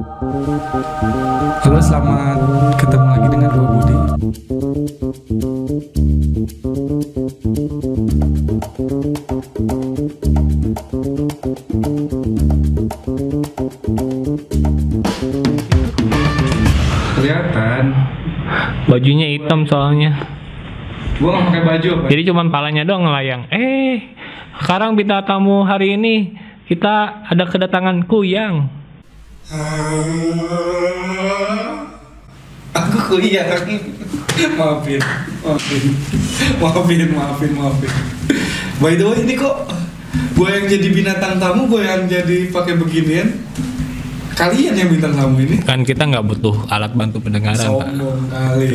Halo, selamat ketemu lagi dengan gue Budi. Kelihatan, Bajunya hitam soalnya. gue gak pakai baju apa? Jadi cuman palanya doang ngelayang. Eh, sekarang bintang tamu hari ini kita ada kedatangan Kuyang. Aku kuliah maafin, maafin, maafin, maafin, maafin. By the way ini kok gue yang jadi binatang tamu, gue yang jadi pakai beginian. Kalian yang bintang tamu ini. Kan kita nggak butuh alat bantu pendengaran, Pak. Sombong kali,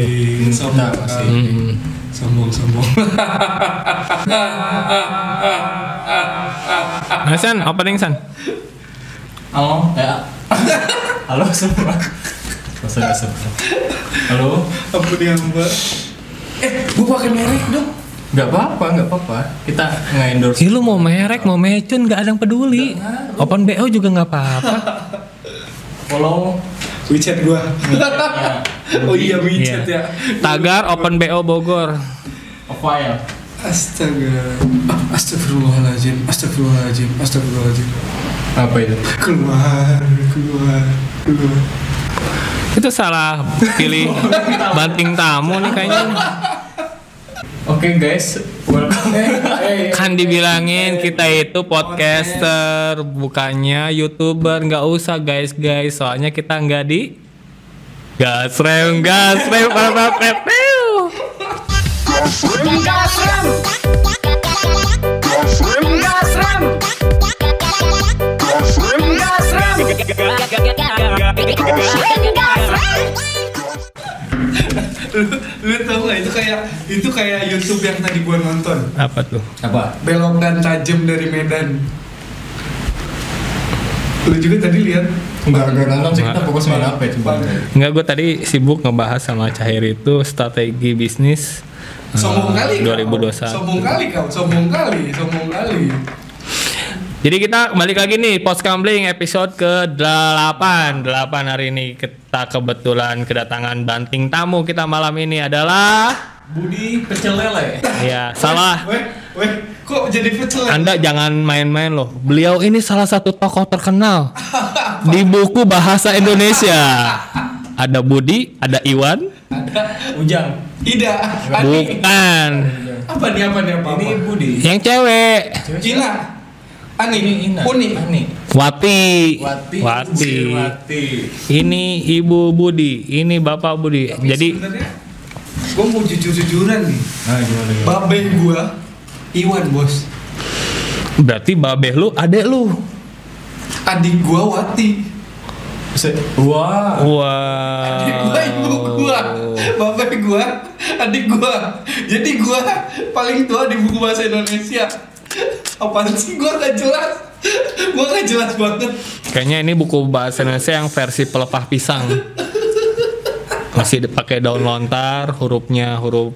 sombong kali, Mm-mm. sombong, sombong. Nah, San, opening San. Halo, ya. Halo semua. Masa semua. Halo. Apa dia mbak? Eh, gue pakai merek dong. Gak apa-apa, gak apa-apa. Kita nge-endorse. Ih, lu mau merek, mau mecun, nggak ada yang peduli. Open BO juga nggak apa-apa. Follow. WeChat gue. oh iya WeChat Iya. ya. Tagar Open BO Bogor. File. Astaga. Ah, Astagfirullahaladzim, astagfirullahaladzim, astagfirullahaladzim. Apa itu? Keluar, keluar, keluar. Itu salah pilih banting tamu nih kayaknya. Oke guys, welcome. Kan dibilangin kita itu podcaster, bukannya youtuber. Nggak usah guys guys, soalnya kita nggak di gasrem gasrem para para pew. Lu, lu tau gak itu kayak itu kayak YouTube yang tadi gua nonton. Apa tuh? Apa? Belokan tajam dari Medan. Lu juga tadi lihat? Enggak, enggak nonton sih kita fokus main apa ya coba. Nggak, gue tadi sibuk ngebahas sama Cahir itu strategi bisnis eh, Sombong kali kau. 2021. Sombong kali kau, sombong kali, sombong kali. Jadi kita balik lagi nih post gambling episode ke-8 8 hari ini kita kebetulan kedatangan banting tamu kita malam ini adalah Budi pecel lele. ya salah Weh, weh, kok jadi pecel? Anda jangan main-main loh. Beliau ini salah satu tokoh terkenal di buku bahasa Indonesia. Ada Budi, ada Iwan, Ujang. Ida, Ani. bukan Apa nih apa nih apa? Ini Budi. yang cewek. Ina. Ani, Ini Ina. Uni. Ani. Wati. Wati. Wati. Wati. Ini Ibu Budi, ini Bapak Budi. Tapi Jadi sebenarnya gue mau jujur-jujuran nih. Nah, gimana gimana? Babe gua Iwan bos. berarti babeh lu, adek lu. Adik gua Wati. Se- Wah. Adik gua ibu gua. Babe gua, adik gua. Jadi gua paling tua di buku bahasa Indonesia. Apaan sih gua gak jelas. Gua gak jelas banget. Kayaknya ini buku bahasa Indonesia yang versi pelepah pisang. Masih dipakai daun lontar, hurufnya huruf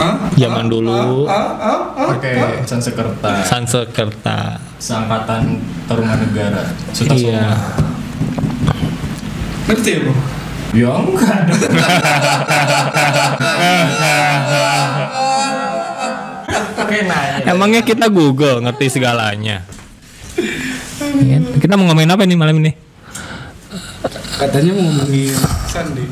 Hah? Zaman dulu. Ah, ah, ah, ah. Pakai Sansekerta. Sansekerta. Seangkatan Taruman Negara. Sutasoma. Iya. Ngerti ya, Bro? Ya enggak dong. Nanya. Emangnya kita Google ngerti segalanya. Kita mau ngomongin apa nih malam ini? Katanya mau ngomongin Sandi.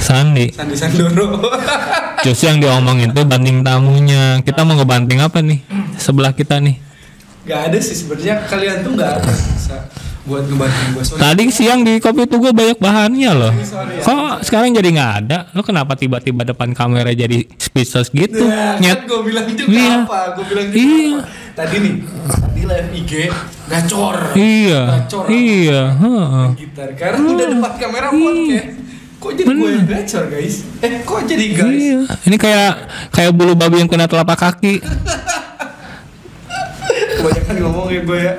Sandi. Sandi Sandoro. Justru yang diomongin tuh banting tamunya. Kita mau ngebanting apa nih? Sebelah kita nih. gak ada sih sebenarnya kalian tuh gak bisa buat gua. Sorry. Tadi siang di kopi tuh gue banyak bahannya loh. Sorry ya. Kok sekarang jadi nggak ada? Lo kenapa tiba-tiba depan kamera jadi speechless gitu? Nah, Nyet. kan gue bilang juga Iya. apa? Gue bilang juga Iya. apa? Tadi nih, tadi live IG gacor. Iya. Gacor. Iya. heeh. Gitar. Karena udah depan kamera podcast. Kok jadi gue yang gacor guys? Eh kok jadi guys? Iya. Ini kayak kayak bulu babi yang kena telapak kaki. Kebanyakan ngomong ya gue ya.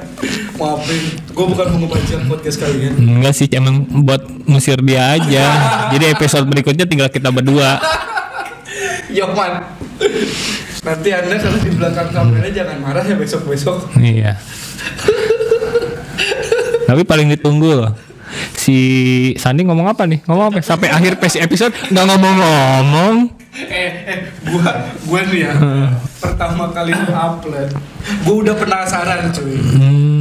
Maafin. Gue bukan mau ngebaca podcast kalian. Enggak sih, emang buat ngusir dia aja. Jadi episode berikutnya tinggal kita berdua. Yoman. Nanti anda kalau di belakang kamera jangan marah ya besok-besok. Iya. Tapi paling ditunggu loh. Si Sandi ngomong apa nih? Ngomong apa? Sampai akhir episode nggak ngomong-ngomong. eh eh gua gua nih ya pertama kali upload gua udah penasaran cuy Hmm,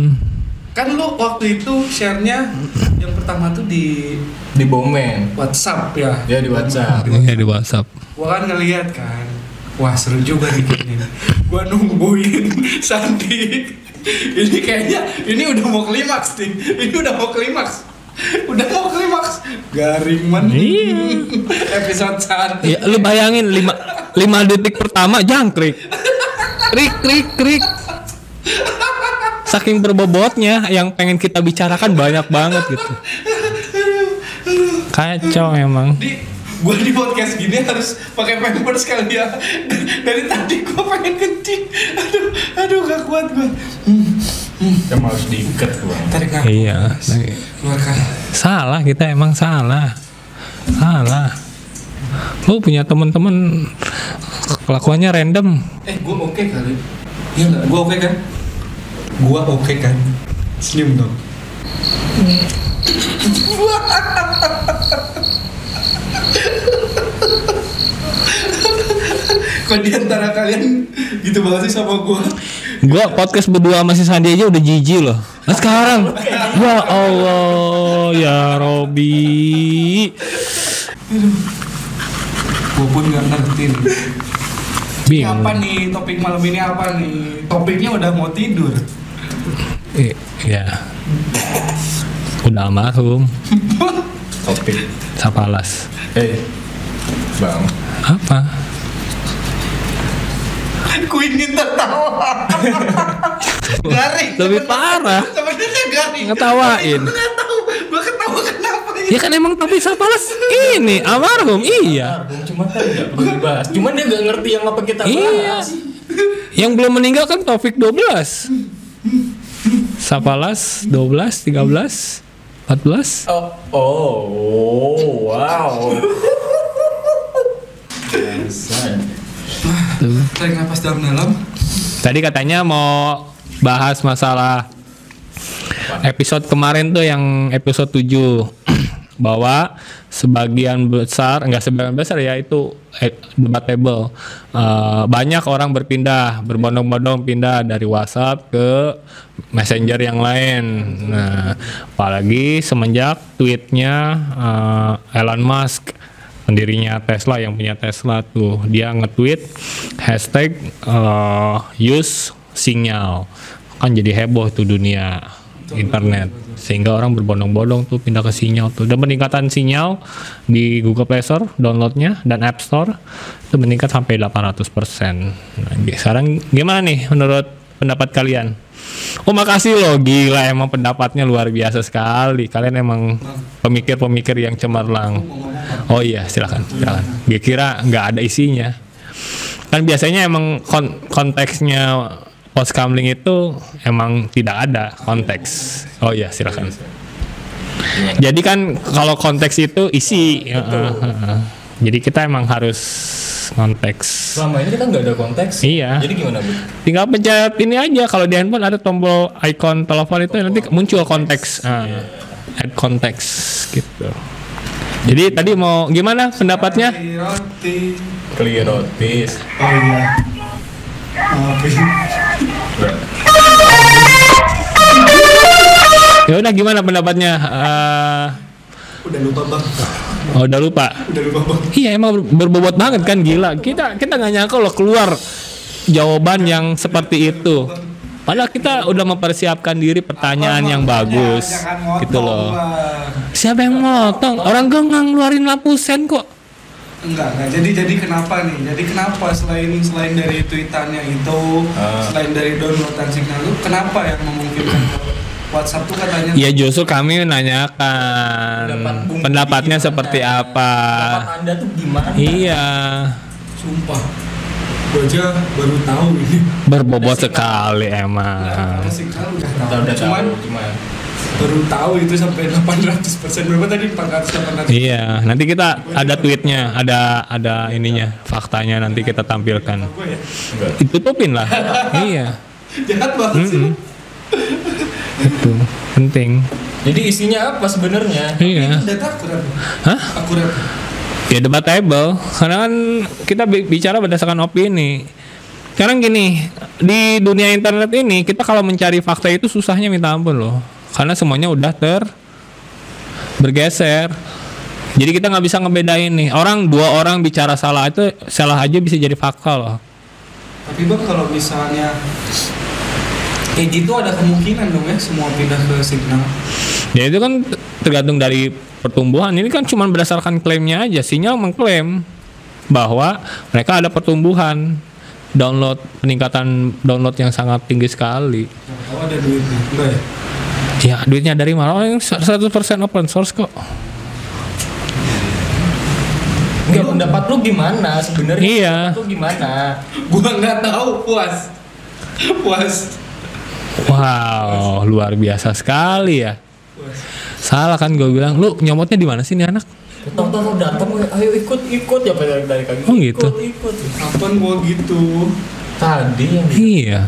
kan lu waktu itu share-nya yang pertama tuh di Di Bomen. WhatsApp ya Dia di WhatsApp. iya di WhatsApp. gua kan ngeliat kan wah seru juga nih kayaknya gua nungguin Sandi ini kayaknya ini udah mau klimaks nih ini udah mau klimaks udah mau klimaks garing man Iya. episode satu Ya, lu bayangin 5 5 detik pertama jangkrik. Krik krik krik. Saking berbobotnya yang pengen kita bicarakan banyak banget gitu. Kacau emang. di gua di podcast gini harus pakai pampers kali ya dari tadi gua pengen kencing aduh aduh gak kuat gua hmm, Yang harus diikat gua. tarik nafas Iya. keluarkan Salah kita emang salah. Salah. Lu punya temen-temen kelakuannya random. eh gua oke kali iya nggak gua oke kan gua oke kan senyum dong Kok di antara kalian gitu banget sih sama gua? Gua podcast berdua sama si Sandi aja udah jijik loh. Nah sekarang, ya Allah, ya Robi. Gua pun nggak ngerti Bingung. apa nih topik malam ini apa nih? Topiknya udah mau tidur. Ya. Udah almarhum, Topik. Sapalas. Eh, Bang. Apa? Ku ingin tertawa. garing. Lebih parah. Sebenarnya garing. Ngetawain. Gua nggak tahu. Gua ketawa kenapa Ya kan emang tapi Sapalas ini almarhum, iya. Cuma kan nggak perlu dibahas. Cuman dia nggak ngerti yang apa kita Iya. bahas. Yang belum meninggal kan Taufik 12. Sapalas 12, 13, 14. Oh, oh, wow. Tarik nafas dalam-dalam. Tadi katanya mau bahas masalah episode kemarin tuh yang episode 7 bahwa sebagian besar enggak sebagian besar ya itu eh, debatable. Eh, banyak orang berpindah berbondong-bondong pindah dari WhatsApp ke messenger yang lain. Nah apalagi semenjak tweetnya eh, Elon Musk pendirinya Tesla yang punya Tesla tuh dia nge-tweet hashtag eh, use sinyal kan jadi heboh tuh dunia internet sehingga orang berbondong-bondong tuh pindah ke sinyal tuh. Dan peningkatan sinyal di Google Play Store downloadnya dan App Store itu meningkat sampai 800% nah, sekarang gimana nih menurut pendapat kalian? Oh makasih loh gila emang pendapatnya luar biasa sekali. Kalian emang pemikir-pemikir yang cemerlang. Oh iya silakan silakan. Gue kira nggak ada isinya. Kan biasanya emang kon- konteksnya post kamling itu emang tidak ada konteks oh iya silakan jadi kan kalau konteks itu isi Heeh, heeh. jadi kita emang harus konteks Selama ini kita nggak ada konteks. Iya. Jadi gimana, Bu? tinggal pencet ini aja kalau di handphone ada tombol icon telepon itu nanti muncul konteks Ah, add konteks gitu jadi tadi mau gimana pendapatnya Roti. Klierotis. Oh iya. Ya udah gimana pendapatnya Eh, Udah lupa bang. oh udah lupa Udah lupa bang. Iya emang ber- berbobot banget kan gila. Kita kita nggak nyangka loh keluar jawaban yang seperti itu. Padahal kita udah mempersiapkan diri pertanyaan yang bagus gitu loh. Siapa yang motong? Orang gue nggak ngeluarin lampu sen kok. Enggak, enggak. Jadi jadi kenapa nih? Jadi kenapa selain selain dari tweetannya itu, Ah. selain dari downloadan signal itu, kenapa yang memungkinkan WhatsApp tuh katanya Ya justru kami menanyakan Pendapat pendapatnya gimana? seperti apa. Pendapat Anda tuh gimana? Iya, sumpah. Gue aja baru tahu ini. berbobot sekali emang. Signal udah tahu. Udah Cuman tahu, cuman baru tahu itu sampai 800 persen berapa tadi 400 800 Iya, nanti kita ada tweetnya, ada ada ininya, faktanya nanti kita tampilkan. gue ya. Ditutupin lah. iya. jahat banget sih itu penting Jadi isinya apa sebenarnya? iya Data akurat. hah Akurat. ya debatable karena kan kita bi- bicara berdasarkan opini sekarang gini di dunia internet ini kita kalau mencari fakta itu susahnya minta ampun loh karena semuanya udah ter bergeser. Jadi kita nggak bisa ngebedain nih. Orang dua orang bicara salah itu salah aja bisa jadi fakta loh. Tapi bang kalau misalnya kayak gitu ada kemungkinan dong ya semua pindah ke signal. ya itu kan tergantung dari pertumbuhan. Ini kan cuma berdasarkan klaimnya aja. Sinyal mengklaim bahwa mereka ada pertumbuhan. Download peningkatan download yang sangat tinggi sekali. Tahu ada duitnya. Enggak ya? Ya duitnya dari mana oh yang 100% open source kok Enggak pendapat lu gimana sebenarnya? Iya. Lu gimana? Gua nggak tahu puas. Puas. wow luar biasa sekali ya Puas. salah kan gue bilang lu nyomotnya di mana sih nih anak Tahu-tahu datang, ayo ikut ikut ya dari dari kaki. Oh, gitu. Ikut ikut. Kapan gua gitu? Tadi yang iya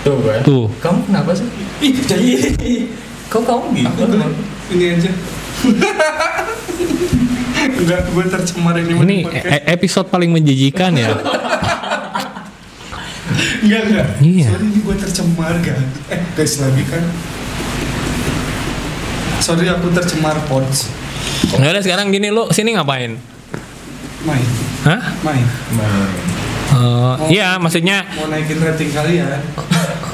tuh kan. tuh Kamu kenapa sih? Ih, jadi Kok kamu gitu? ini aja. Enggak, gue tercemar ini ini podcast. e- episode paling menjijikan ya Enggak, enggak. Iya. Sorry ini gue tercemar kan. Eh, guys lagi kan. Sorry aku tercemar pods. nggak ada sekarang gini lu sini ngapain Main, hah main. Eh, iya maksudnya Mau naikin rating kalian.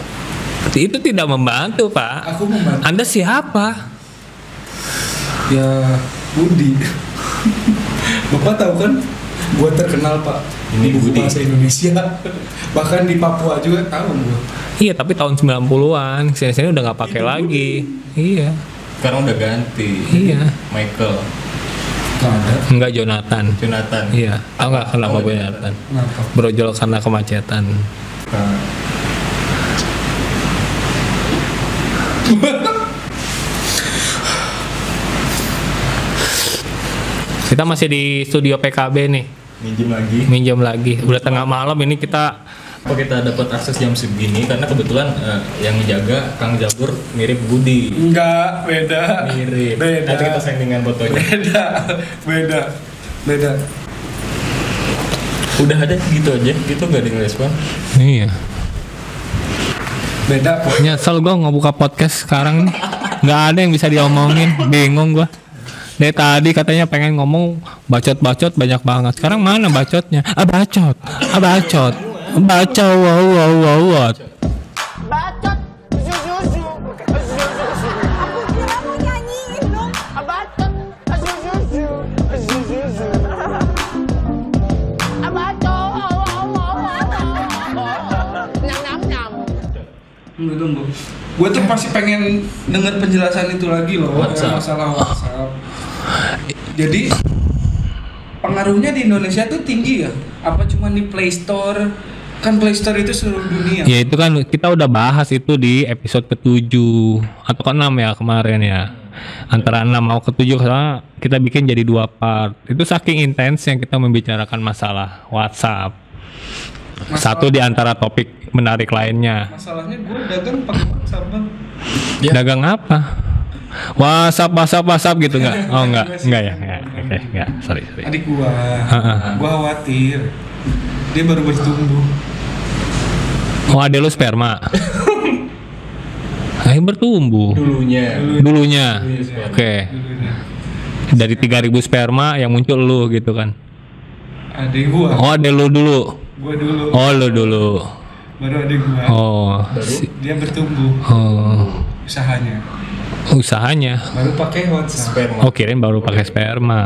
itu tidak membantu pak Aku membantu. anda siapa Ya, Budi. Bapak tahu kan? Gue terkenal pak. Ini di buku Budi. bahasa Indonesia. Bahkan di Papua juga tahu gue. iya tapi tahun 90-an sini sini udah nggak pakai lagi iya Sekarang udah ganti. iya Michael, enggak Jonathan Jonathan. iya tau nggak kenapa Oh. Jonathan Kenapa? brojol karena kemacetan Nah, kita masih di studio PKB nih minjem lagi. minjem lagi udah tengah malam ini kita Apa kita dapat akses jam segini? Karena kebetulan eh, yang menjaga Kang Jabur mirip Budi. Enggak, beda. Mirip. Beda. Nanti kita sendingan fotonya. Beda. Beda. Beda. Udah ada gitu aja, gitu gak di respon. iya Beda. Nyesel gue ngebuka podcast sekarang nih. Nggak ada yang bisa diomongin. Bingung gue dari tadi katanya pengen ngomong bacot-bacot banyak banget. Sekarang mana bacotnya? Ah bacot. Ah bacot. Baca wow wow wow Gue tuh pasti pengen denger penjelasan itu lagi loh WhatsApp. masalah WhatsApp. Jadi pengaruhnya di Indonesia tuh tinggi ya? Apa cuma di Play Store? Kan Play Store itu seluruh dunia. ya itu kan kita udah bahas itu di episode ketujuh atau ke enam ya kemarin ya antara enam mau ketujuh karena kita bikin jadi dua part itu saking intens yang kita membicarakan masalah WhatsApp satu di antara topik menarik lainnya. Masalahnya gue dagang pakai WhatsApp bang. Ya. dagang apa? WhatsApp WhatsApp WhatsApp gitu nggak? Oh nggak. Nggak ya? Nggak. Oke nggak. Sorry sorry. Adik gua, Heeh. gua khawatir. Dia baru bertumbuh. oh ada lu sperma? Ayo bertumbuh. Dulunya. dulunya. Dulunya oke. Dari 3000 sperma yang muncul lu gitu kan? Adik gua, oh ada lu dulu gua dulu. oh lu dulu Baru adik gua. oh Baru si- Dia bertumbuh oh usahanya. usahanya Baru pakai WhatsApp. sperma. oh kirain baru pakai sperma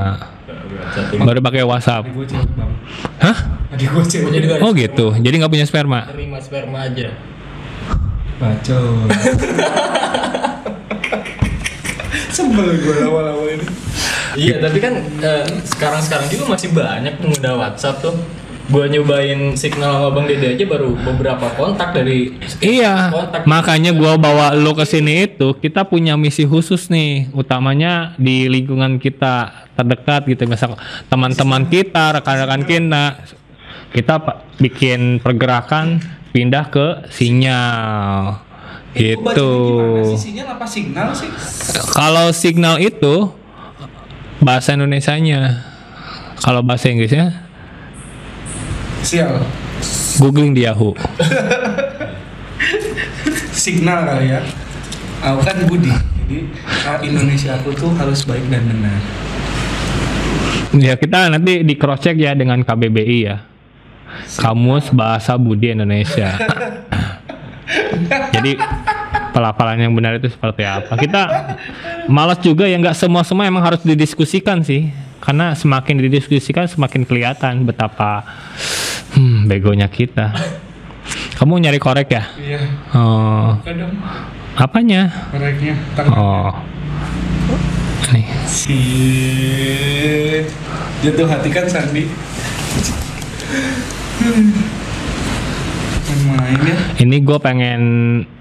baru pakai WhatsApp Adik gua cewek bang. hah Adik gua cewek. Oh gitu jadi nggak punya sperma terima sperma aja. Bacot. Sebel gua lama-lama ini. Iya, tapi kan eh, sekarang-sekarang juga masih banyak pengguna WhatsApp tuh. Gua nyobain signal sama Bang Dede aja baru beberapa kontak dari Iya, kontak. makanya gua bawa lo ke sini itu kita punya misi khusus nih, utamanya di lingkungan kita terdekat gitu, misal teman-teman kita, rekan-rekan kita, kita bikin pergerakan pindah ke sinyal. Gitu. Gimana sih? Sinyal apa signal sih? Kalau signal itu bahasa Indonesianya. Kalau bahasa Inggrisnya Sial. googling di Yahoo. Signal kali ya. Aku kan Budi. Jadi Indonesia aku tuh harus baik dan benar. Ya kita nanti di cross check ya dengan KBBI ya. Kamus Bahasa Budi Indonesia. Jadi pelafalan yang benar itu seperti apa? Kita malas juga ya nggak semua semua emang harus didiskusikan sih. Karena semakin didiskusikan semakin kelihatan betapa hmm, begonya kita. Kamu nyari korek ya? Iya. Oh, Kadang apanya? koreknya tangan. Oh, nih. Si jatuh hati kan Sandi. Main-main ya. Ini gue pengen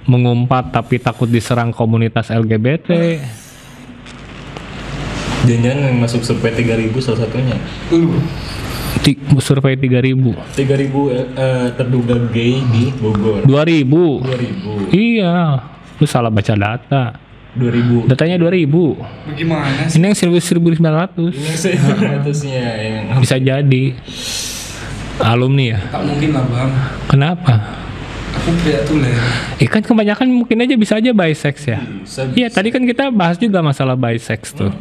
mengumpat tapi takut diserang komunitas LGBT. Jangan-jangan yang masuk survei 3000 salah satunya. Lu. Survei 3000. 3000 eh, terduga gay di Bogor. 2000. 2000. Iya. Lu salah baca data. 2000. Datanya 2000. Bagaimana sih? Ini yang 1900. Ini saya atasnya yang Bisa jadi alumni ya. Tak mungkin lah bang. Kenapa? Aku pria tulen. Ya kan kebanyakan mungkin aja bisa aja bisex ya. bisa. Iya, tadi kan kita bahas juga masalah bisex tuh.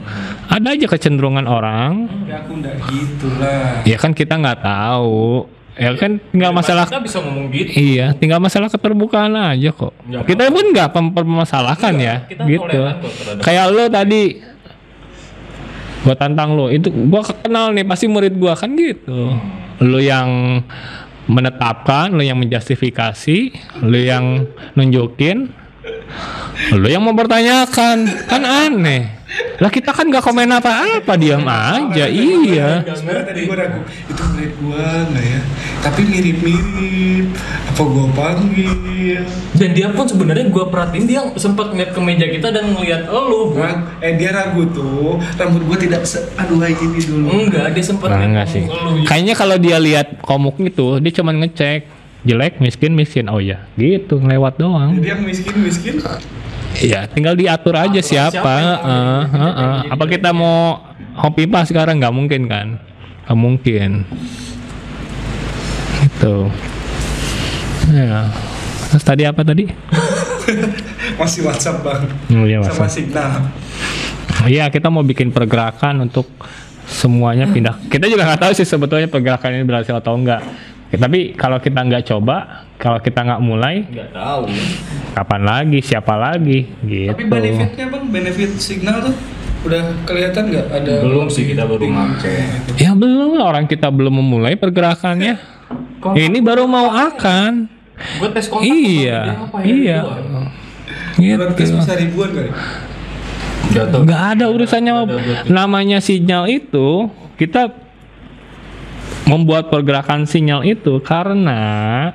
Ada aja kecenderungan orang. Ya aku ndak gitu lah. Ya kan kita nggak tahu. Ya kan nggak masalah Kita bisa ngomong gitu. Iya, tinggal masalah keterbukaan aja kok. Nggak kita pun nggak mempermasalahkan Iya, ya, kita gitu. Kayak lo tadi, gua tantang lo, itu gua kenal nih pasti murid gua kan gitu. Lo yang menetapkan, lo yang menjustifikasi, lo yang nunjukin, lo yang mempertanyakan, kan aneh. Lah kita kan nggak komen apa-apa, diam aja, iya. Sebenarnya tadi gua ragu itu murid gua nggak ya? Tapi mirip-mirip. Apa gua panggil? Dan dia pun sebenarnya gua perhatiin dia sempat ngeliat ke meja kita dan ngeliat elu. Rag- eh dia ragu tuh rambut gua tidak se aduh gini dulu. Enggak, dia sempat Nah, ngeliat enggak sih. elu. Kayaknya kalau dia lihat komuk itu, dia cuma ngecek jelek, miskin, miskin. Oh ya, gitu ngelewat doang. Jadi yang miskin miskin. Iya, tinggal diatur aja Atur siapa. siapa jadi- heeh. jadi- Apa kita mau hobi pas sekarang nggak mungkin kan? Nggak mungkin. Gitu. Ya. Terus tadi apa tadi? Masih WhatsApp bang. Oh iya, Sama WhatsApp. signal. Iya, kita mau bikin pergerakan untuk semuanya pindah. Kita juga nggak tahu sih sebetulnya pergerakan ini berhasil atau enggak. Ya, tapi kalau kita nggak coba, kalau kita nggak mulai, Enggak tahu. kapan lagi, siapa lagi, gitu. Tapi benefitnya bang, benefit signal tuh udah kelihatan nggak ada? Belum sih kita baru make. Ya belum lah, orang kita belum memulai pergerakannya. Kok Ini baru mau akan. gue tes kontak Iya, apa ya? iya. Gitu. bisa ribuan kali. Nggak. Nggak ada urusannya Nggak namanya sinyal itu kita membuat pergerakan sinyal itu karena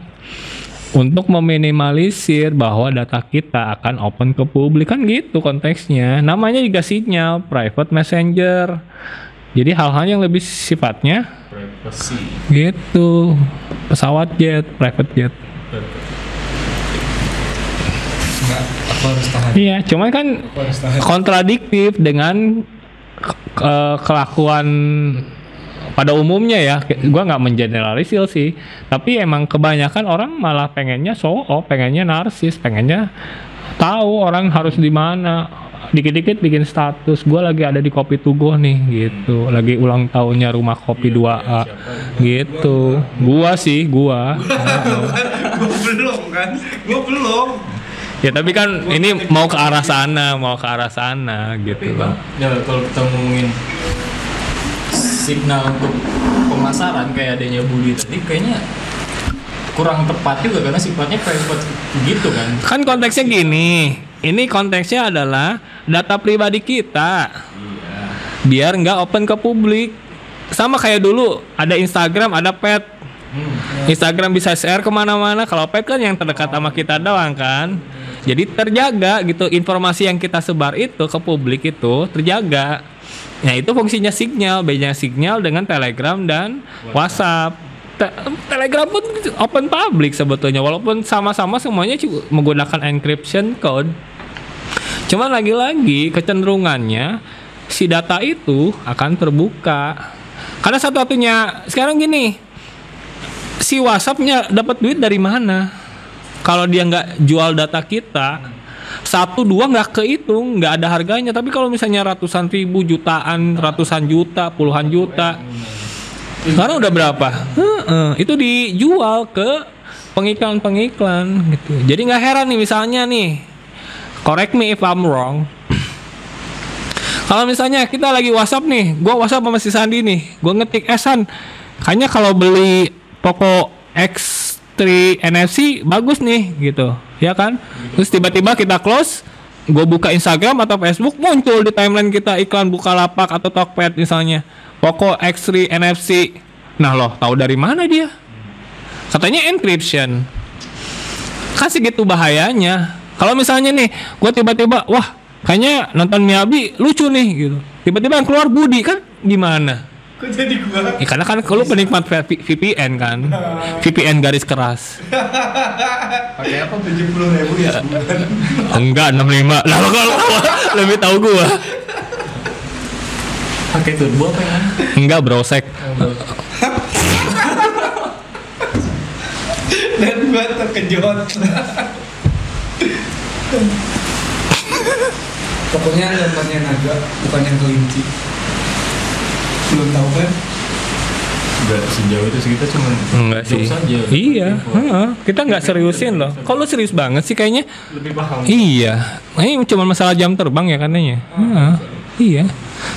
untuk meminimalisir bahwa data kita akan open ke publik. Kan gitu konteksnya. Namanya juga sinyal private messenger. Jadi hal-hal yang lebih sifatnya Privasi. gitu. Pesawat jet private jet. Nggak, aku harus tahan. iya cuman kan kontradiktif dengan ke- ke- kelakuan pada umumnya ya gua nggak mengeneralisir sih. Tapi emang kebanyakan orang malah pengennya show off pengennya narsis pengennya tahu orang harus di mana. Dikit-dikit bikin status gua lagi ada di kopi tugu nih gitu. Lagi ulang tahunnya rumah kopi 2A gitu. gua sih gua. Gue belum kan? Gue belum. ya tapi kan ini mau ke arah sana mau ke arah sana Tapi gitu bang, ya kalau kita ngomongin signal untuk pemasaran kayak adanya Budi tadi kayaknya kurang tepat juga karena sifatnya private gitu kan. Kan konteksnya gini, ini konteksnya adalah data pribadi kita, Iya. biar nggak open ke publik. Sama kayak dulu ada Instagram, ada pet. Hmm. Instagram bisa share ke mana-mana. Kalau pet kan yang terdekat sama kita doang kan. Jadi terjaga gitu informasi yang kita sebar itu ke publik itu terjaga. Nah itu fungsinya signal, bedanya signal dengan Telegram dan WhatsApp. Te- Telegram pun open public sebetulnya walaupun sama-sama semuanya menggunakan encryption code. Cuman lagi-lagi kecenderungannya si data itu akan terbuka. Karena satu-satunya sekarang gini, si WhatsAppnya dapat duit dari mana? Kalau dia nggak jual data kita, satu dua nggak kehitung, nggak ada harganya. Tapi kalau misalnya ratusan ribu, jutaan, ratusan juta, puluhan juta, sekarang udah berapa? Heeh, itu dijual ke pengiklan-pengiklan gitu. Jadi nggak heran nih misalnya nih, correct me if I'm wrong. Kalau misalnya kita lagi WhatsApp nih, gua WhatsApp sama si Sandi nih, gua ngetik Esan, kayaknya kalau beli Poco X3 NFC bagus nih gitu, ya kan? Terus tiba-tiba kita close, gue buka Instagram atau Facebook muncul di timeline kita iklan Bukalapak atau Tokped misalnya, Poco X3 NFC. Nah loh, tahu dari mana dia? Katanya encryption. Kan segitu bahayanya. Kalau misalnya nih, gue tiba-tiba, wah, kayaknya nonton Miyabi lucu nih gitu. Tiba-tiba keluar Budi kan gimana? Kok jadi gua? Ya, karena kan kalau penikmat VPN kan, VPN garis keras. Pakai apa? Tujuh puluh ribu ya sebulan. Enggak 65. Lah kalau lebih tahu gua. Pakai turbo apa ya? Enggak brosek. Dan gua terkejut. Pokoknya gambarnya naga, bukan yang kelinci. Belum tahu kan? Enggak sejauh itu sih kita cuma Enggak sih. jokes aja. Iya, heeh. kita nggak seriusin loh. Kalau serius banget sih kayaknya. Lebih paham. Iya, ini cuma masalah jam terbang ya katanya. Heeh. Iya.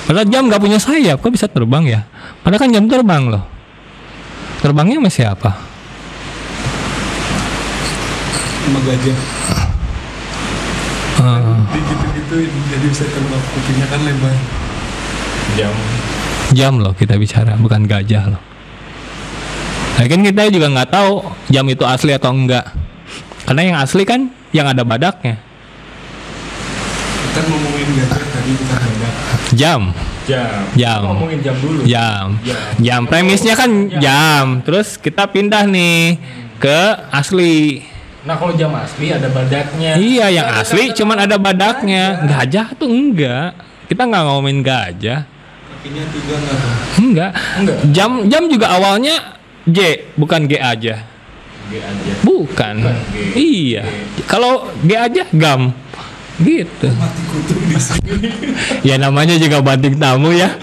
Padahal jam nggak punya sayap, kok bisa terbang ya? Padahal kan jam terbang loh. Terbangnya sama siapa? Sama gajah. Heeh. Digitu-gituin jadi bisa terbang. Kupingnya kan lebar. Jam. Jam loh kita bicara, bukan gajah loh. Nah, kan kita juga nggak tahu jam itu asli atau enggak. Karena yang asli kan yang ada badaknya. Kita ngomongin gajah tadi bukan badak. Jam, Jam. Jam. Ngomongin jam dulu. jam, Jam. jam. Premisnya kan jam. Terus kita pindah nih ke asli. Nah kalau jam asli ada badaknya. Iya, yang asli cuman ada badaknya. Gajah tuh enggak. Kita nggak ngomongin gajah. Kakinya tiga nggak tuh? Enggak. Enggak. Jam jam juga awalnya J, bukan G aja. G aja. Bukan. Bukan G. Iya. Kalau G aja gam. Gitu. Mati kutu di sini. Ya namanya juga banting tamu ya.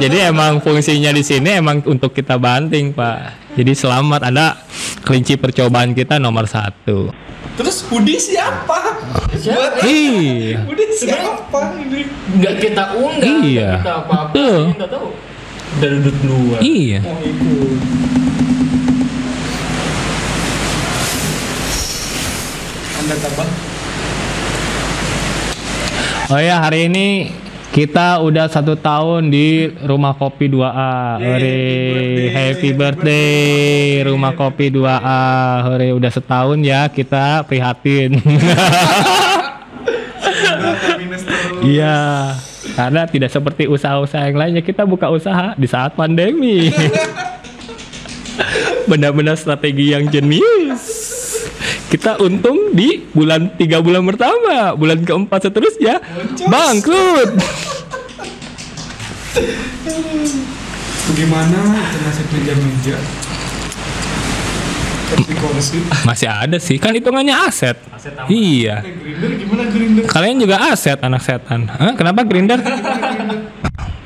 Jadi emang fungsinya di sini emang untuk kita banting, Pak. Jadi selamat ada kelinci percobaan kita nomor satu. Terus Budi siapa? Siapa? Iya. Budi siapa ini? Enggak kita undang. Iya. nggak Kita apa-apa. Betul. Kita tahu. Dari duduk dua. Iya. Mau ikut. Anda tambah? Oh ya hari ini kita udah satu tahun di rumah kopi 2A. Hore, happy birthday rumah kopi 2A. Hore, udah setahun ya kita prihatin. Iya, karena tidak seperti usaha-usaha yang lainnya kita buka usaha di saat pandemi. Benar-benar strategi yang jenius. Kita untung di bulan tiga bulan pertama, bulan keempat seterusnya bangkrut. Bagaimana nasib meja-meja? Kursi-kursi. Masih ada sih, kan hitungannya aset. Aset. Iya. Grinder gimana Grinder? Kalian juga aset anak setan. Hah? Kenapa grinder?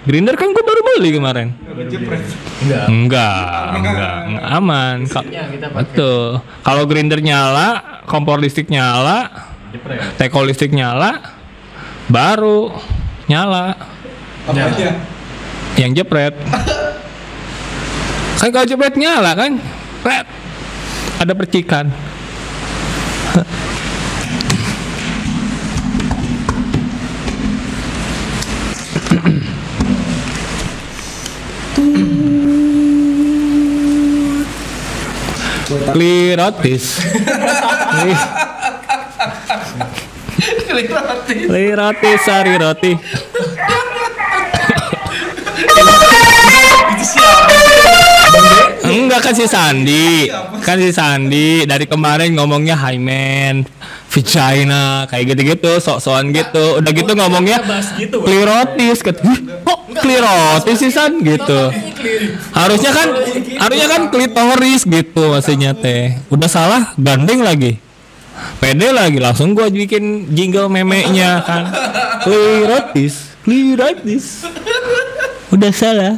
grinder kan gue baru beli kemarin. Enggak. Enggak, enggak, enggak aman. Betul. Kalau grinder nyala, kompor listrik nyala, teko listrik nyala, baru nyala. Apa Ya. aja? Yang jepret. kan kalau jepret nyala kan, Pret. ada percikan. Lirotis. Lirotis sari roti. Enggak kan si Sandi. Kan si Sandi dari kemarin ngomongnya Hymen, vagina, kayak gitu-gitu, sok-sokan gitu. Udah gitu ngomongnya klirotis. Kata, "Hih, kok klirotis sih San gitu. Harusnya kan harusnya kan klitoris gitu maksudnya teh. Udah salah gandeng lagi. Pede lagi langsung gua bikin jingle memenya kan. Klirotis, klirotis. Udah salah.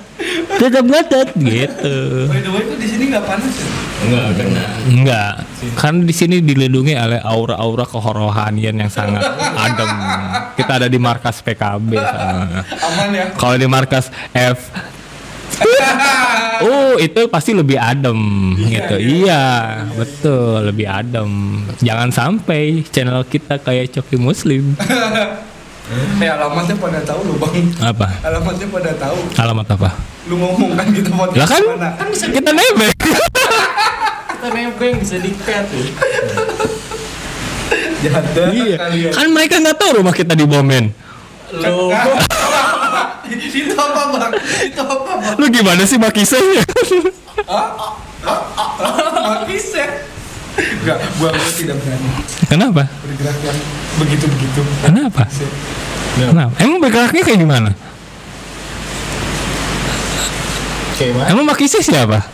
Tetap ngotot gitu. By the way, kok di sini nggak panas ya? Enggak kena. Enggak, kan di sini dilindungi oleh aura-aura kehorohanian yang sangat adem. Kita ada di markas PKB. Aman ya? Kalau di markas F Oh, itu pasti lebih adem gitu. Iya, betul, lebih adem. Jangan sampai channel kita kayak Coki Muslim. Eh alamatnya pada tahu loh bang. Apa? Alamatnya pada tahu. Alamat apa? Lu ngomong kan gitu mau Lah kan mana? kita nebeng. Kita nebeng bisa di-cut tuh. Jahat banget Iya. kalian. Kan mereka nggak tahu rumah kita di Bomen. Lo Itu apa bang? Itu apa bang? Lu gimana sih makisanya? Mati set. Enggak, gua gua tidak berani Kenapa? bergerak yang begitu-begitu. Kenapa? Kenapa? Emang bergeraknya kayak gimana? Kayak mana? Emang makisnya siapa?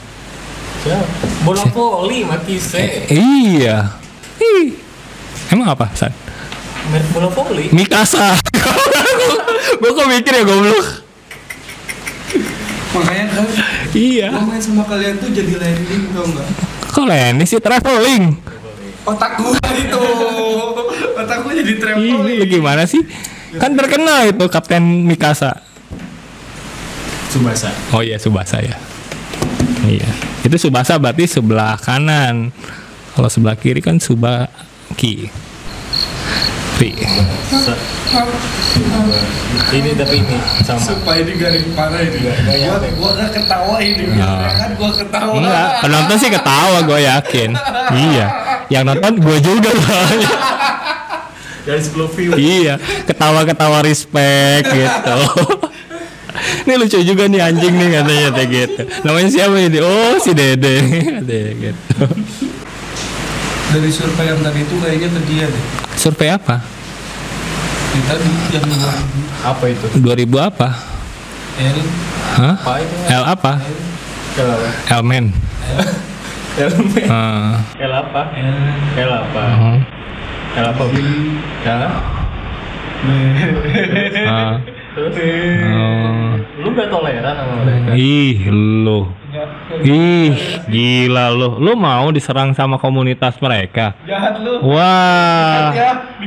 Siapa? Bola voli mati se. Iya. Ih. Emang apa, San? Merek bola voli. Mikasa. Gue kok mikir ya goblok. Makanya kan Iya. gua main sama kalian tuh jadi landing tau enggak? Kok ini sih traveling? Otak gua itu. Otak gua jadi traveling. lu gimana sih? Kan terkenal itu Kapten Mikasa. Subasa. Oh iya Subasa ya. Iya. Itu Subasa berarti sebelah kanan. Kalau sebelah kiri kan Subaki. Sa- ini tapi ini sama. Supaya ini garing parah ini. Gua gua gak ketawa ini. Nah. kan gua ketawa. Enggak, penonton sih ketawa gue yakin. Iya. Yang nonton gue juga soalnya. Dari 10 view. Iya, ketawa-ketawa respect gitu. Ini lucu juga nih anjing nih katanya kayak gitu. Namanya siapa ini? Oh, si Dede. Katanya gitu. Dari survei yang tadi itu kayaknya ke dia deh. Survei apa? Yang tadi yang Apa itu? 2000 apa? L Hah? Apa itu? L apa? L apa? Elmen. L Ah, L apa? L L apa? ah, L apa? L ah. Terus? Oh. Lu gak toleran sama mereka? Ih, lu. Ih, gila lu. Lu mau diserang sama komunitas mereka? jahat lu. Wah,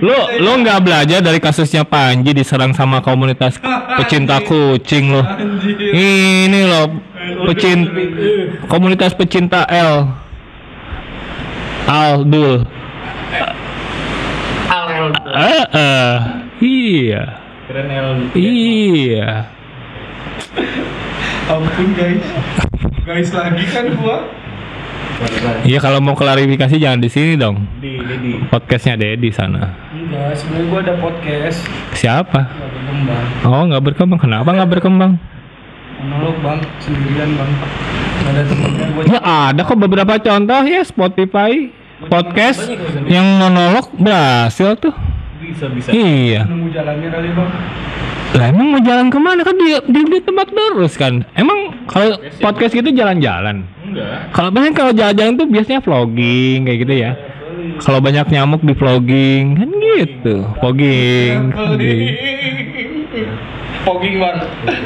lu lu nggak belajar dari kasusnya Panji diserang sama komunitas pecinta kucing lo. Ini loh pecin komunitas pecinta L. Aldul. L L Eh, eh. iya, Keren L iya. Ampun guys. Guys lagi kan gua. Iya kalau mau klarifikasi jangan di sini dong. Di di di Podcastnya Dedi sana. Enggak, sebenarnya gua ada podcast. Siapa? Gak berkembang. Oh nggak berkembang. Kenapa nggak berkembang? Monolog bang, sendirian bang. Gak ada temennya gua. Ya ada kok beberapa contoh ya Spotify podcast yang monolog berhasil tuh. bisa bisa. Iya. Nunggu jalannya kali bang. Lah emang mau jalan ke mana kan di di, di tempat terus kan. Emang kalau podcast gitu jalan-jalan. Enggak. Kalau biasanya kalau jalan-jalan tuh biasanya vlogging kayak gitu ya. Kalau banyak nyamuk di vlogging kan gitu. Vlogging. vlogging. Bang,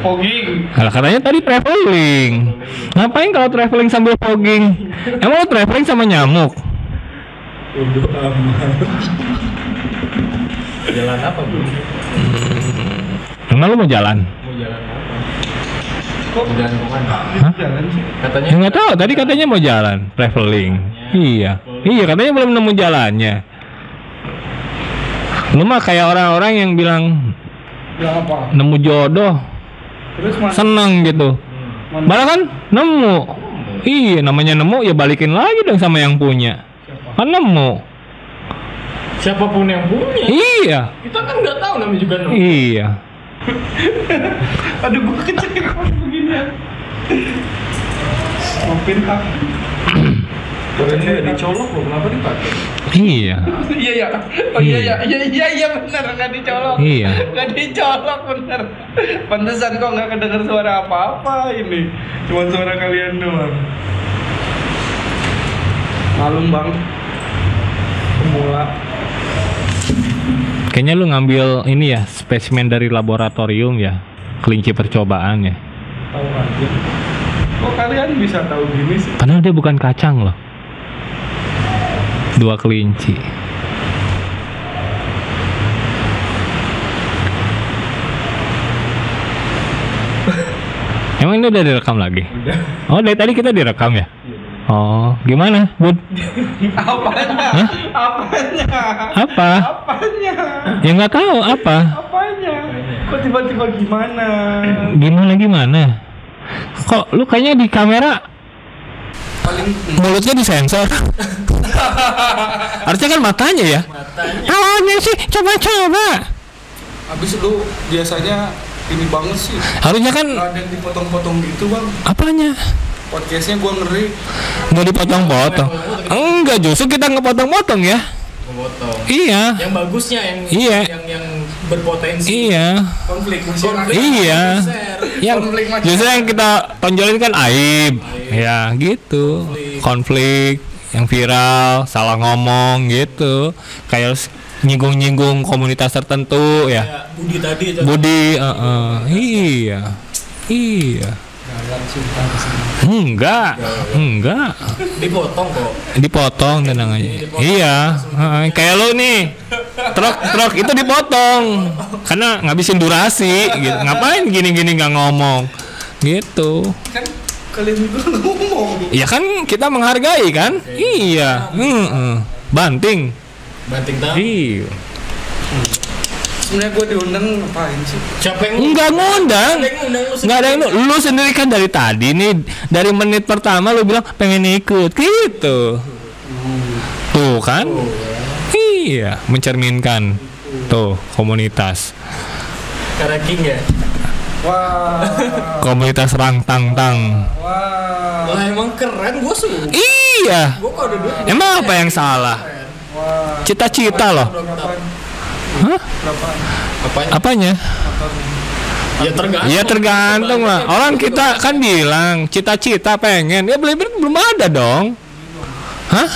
pogging. Lah katanya tadi traveling. Ngapain kalau traveling sambil vlogging? Emang lo traveling sama nyamuk? Jalan apa bro? Emang lo mau jalan? Mau jalan apa? Mau jalan ke mana? Jalan sih. Katanya Ya nggak tahu. Tadi katanya mau jalan, traveling. Iya, iya katanya belum nemu jalannya. Lu mah kayak orang-orang yang bilang Bilang apa? nemu jodoh, Terus mas. seneng gitu. Mana? Malah kan nemu. Iya, namanya nemu ya balikin lagi dong sama yang punya. Kan nemu. siapa pun yang punya. Iya, Kita kan nggak tahu namanya juga nemu. iya. Aduh gua kecil begini. Maafin ah. Orangnya nggak dicolok loh, kenapa dipakai? Iya. Iya ya, oh iya ya, iya iya iya benar nggak dicolok. Iya. Nggak dicolok benar. Pantesan kok nggak kedenger suara apa-apa ini, cuma suara kalian doang. Malum bang, pemula. Kayaknya lu ngambil ini ya spesimen dari laboratorium ya, kelinci percobaan ya. Tahu aja. Kok kalian bisa tahu gini sih? Padahal dia bukan kacang loh. Dua kelinci. Emang ini udah direkam lagi? Oh dari tadi kita direkam ya? Oh gimana Bud? Apanya? Apanya? Apa? Apanya? Ya nggak tahu apa? Apanya? Kok tiba-tiba gimana? Gimana gimana? Kok lu kayaknya di kamera Paling mulutnya disensor? Harusnya kan matanya ya? Matanya. Awalnya sih coba-coba. habis lu biasanya ini banget sih. Harusnya kan ada yang dipotong-potong gitu bang. apanya? Podcastnya gua ngeri. Nggak dipotong-potong. Enggak, justru kita ngepotong-potong ya. Memotong. Iya. Yang bagusnya yang Iya. yang yang berpotensi. Iya. Konflik Konflik. Iya. Yang Konflik masyarakat. justru yang kita tonjolin kan aib. Ya, gitu. Konflik yang viral, salah ngomong gitu. Kayak nyinggung-nyinggung komunitas tertentu ya. Ya, Budi tadi itu. Budi, eh, eh, iya. Iya. Enggak, enggak. Dipotong kok. Dipotong tenang aja. Iya, kayak lu nih. Truk truk itu dipotong karena ngabisin durasi gitu. Ngapain gini-gini nggak ngomong? Gitu. Kan kalian juga ngomong. Ya kan kita menghargai kan? Iya. heeh. Banting. Banting tahu. Iya. Sebenarnya gua diundang ngapain sih? Siapa yang Enggak ngundang. Enggak ada yang lu, lu sendiri kan dari tadi nih dari menit pertama lu bilang pengen ikut gitu. Tuh kan? Iya, mencerminkan tuh komunitas. Karena King ya. Wah, Komunitas rang tang tang. wah, Lah emang keren gua suka. Iya. Gua kalau ada duit. Emang apa yang salah? wah. Cita-cita loh. Hah? Apanya? Apanya? Motornya? Ya tergantung. Iya tergantung lah. Orang kita kan bilang cita-cita pengen. Ya beli beli belum ada dong. Hah?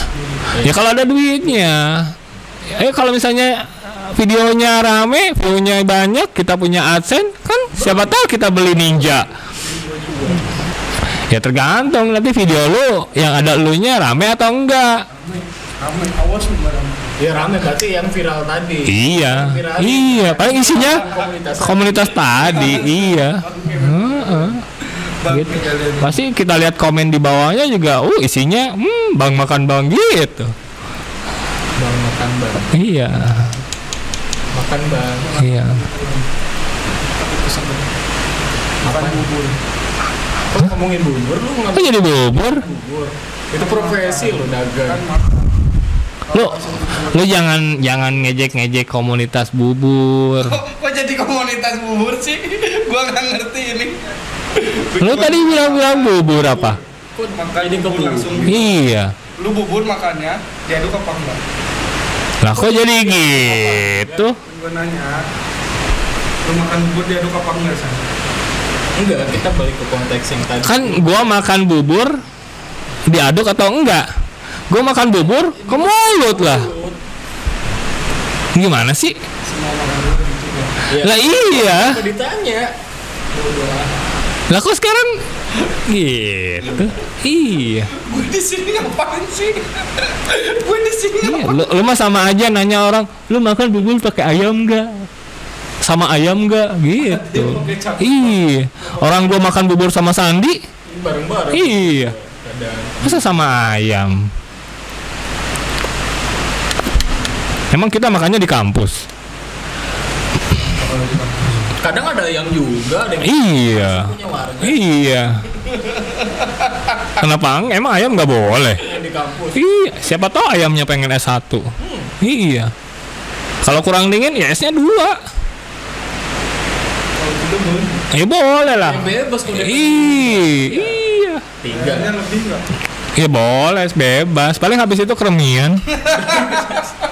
Ya kalau ada duitnya. Eh kalau misalnya videonya rame, view-nya banyak, kita punya AdSense, kan siapa tahu kita beli Ninja. Ya tergantung nanti video lu yang ada elunya rame atau enggak. Aman, awas lu barang. Ya rame berarti yang viral tadi. Iya, Viral. iya. Paling isinya Komunitas. komunitas tadi, iya. Heeh. Gitu. Pasti kita lihat komen di bawahnya juga, uh isinya, hmm, bang makan bang gitu. Bang makan bang. Iya, Makan bang. iya. Makan bubur. Kok ngomongin bubur lu Kok nggak jadi bubur? bubur? Itu profesi lu dagang. Lu, lu jangan jangan ngejek-ngejek komunitas bubur. Kok, kok jadi komunitas bubur sih? gua nggak ngerti ini. Lu tadi bilang-bilang bubur apa? Kok ke bubur langsung. Iya. Lu bubur makannya, diaduk apa enggak? Lah kok jadi gitu? Gua nanya. Lu makan bubur diaduk apa enggak, San? Enggak, kita balik ke konteks yang tadi. Kan gua makan bubur diaduk atau enggak? Gua makan bubur ke mulut lah. Gimana sih? Ya. Lah iya. ditanya? Lah kok sekarang gitu? Iya. Gue di sini ngapain sih? Gue di sini Iya, lu, lu mah sama aja nanya orang, lu makan bubur pakai ayam enggak? Sama ayam enggak? Gitu. Iya. Orang gua makan bubur sama Sandi, bareng-bareng. iya. Masa sama ayam? Emang kita makannya di kampus? Kadang ada yang juga, ada yang Iya. Iya. Kenapa? Emang ayam nggak boleh? di kampus. Iya. Siapa tahu ayamnya pengen S1. Iya. Kalau kurang dingin ya esnya dua. Kalau gitu boleh. Ya boleh lah. Ya bebas Iya. Iya. Tiga. Nggak? Ya boleh, bebas. Paling habis itu keremian.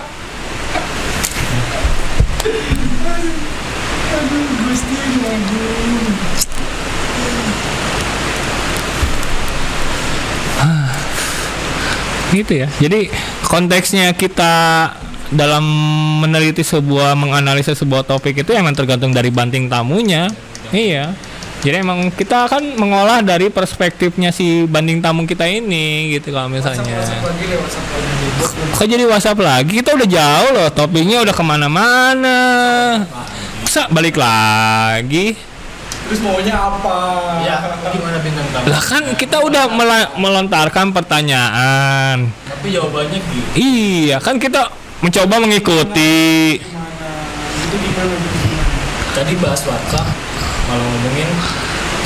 gitu ya. Jadi konteksnya kita dalam meneliti sebuah menganalisa sebuah topik itu emang tergantung dari banting tamunya. Iya. Jadi emang kita akan mengolah dari perspektifnya si banding tamu kita ini gitu kalau misalnya. Kok jadi WhatsApp lagi? Kita udah jauh loh, topiknya udah ke mana-mana. Masa balik lagi? Terus maunya apa? Ya, gimana bintang tamu? Lah kan kita udah melontarkan pertanyaan. Tapi jawabannya gitu. Iya, kan kita mencoba mengikuti. Gimana? Itu gimana? Itu gimana? Tadi bahas WhatsApp, malah ngomongin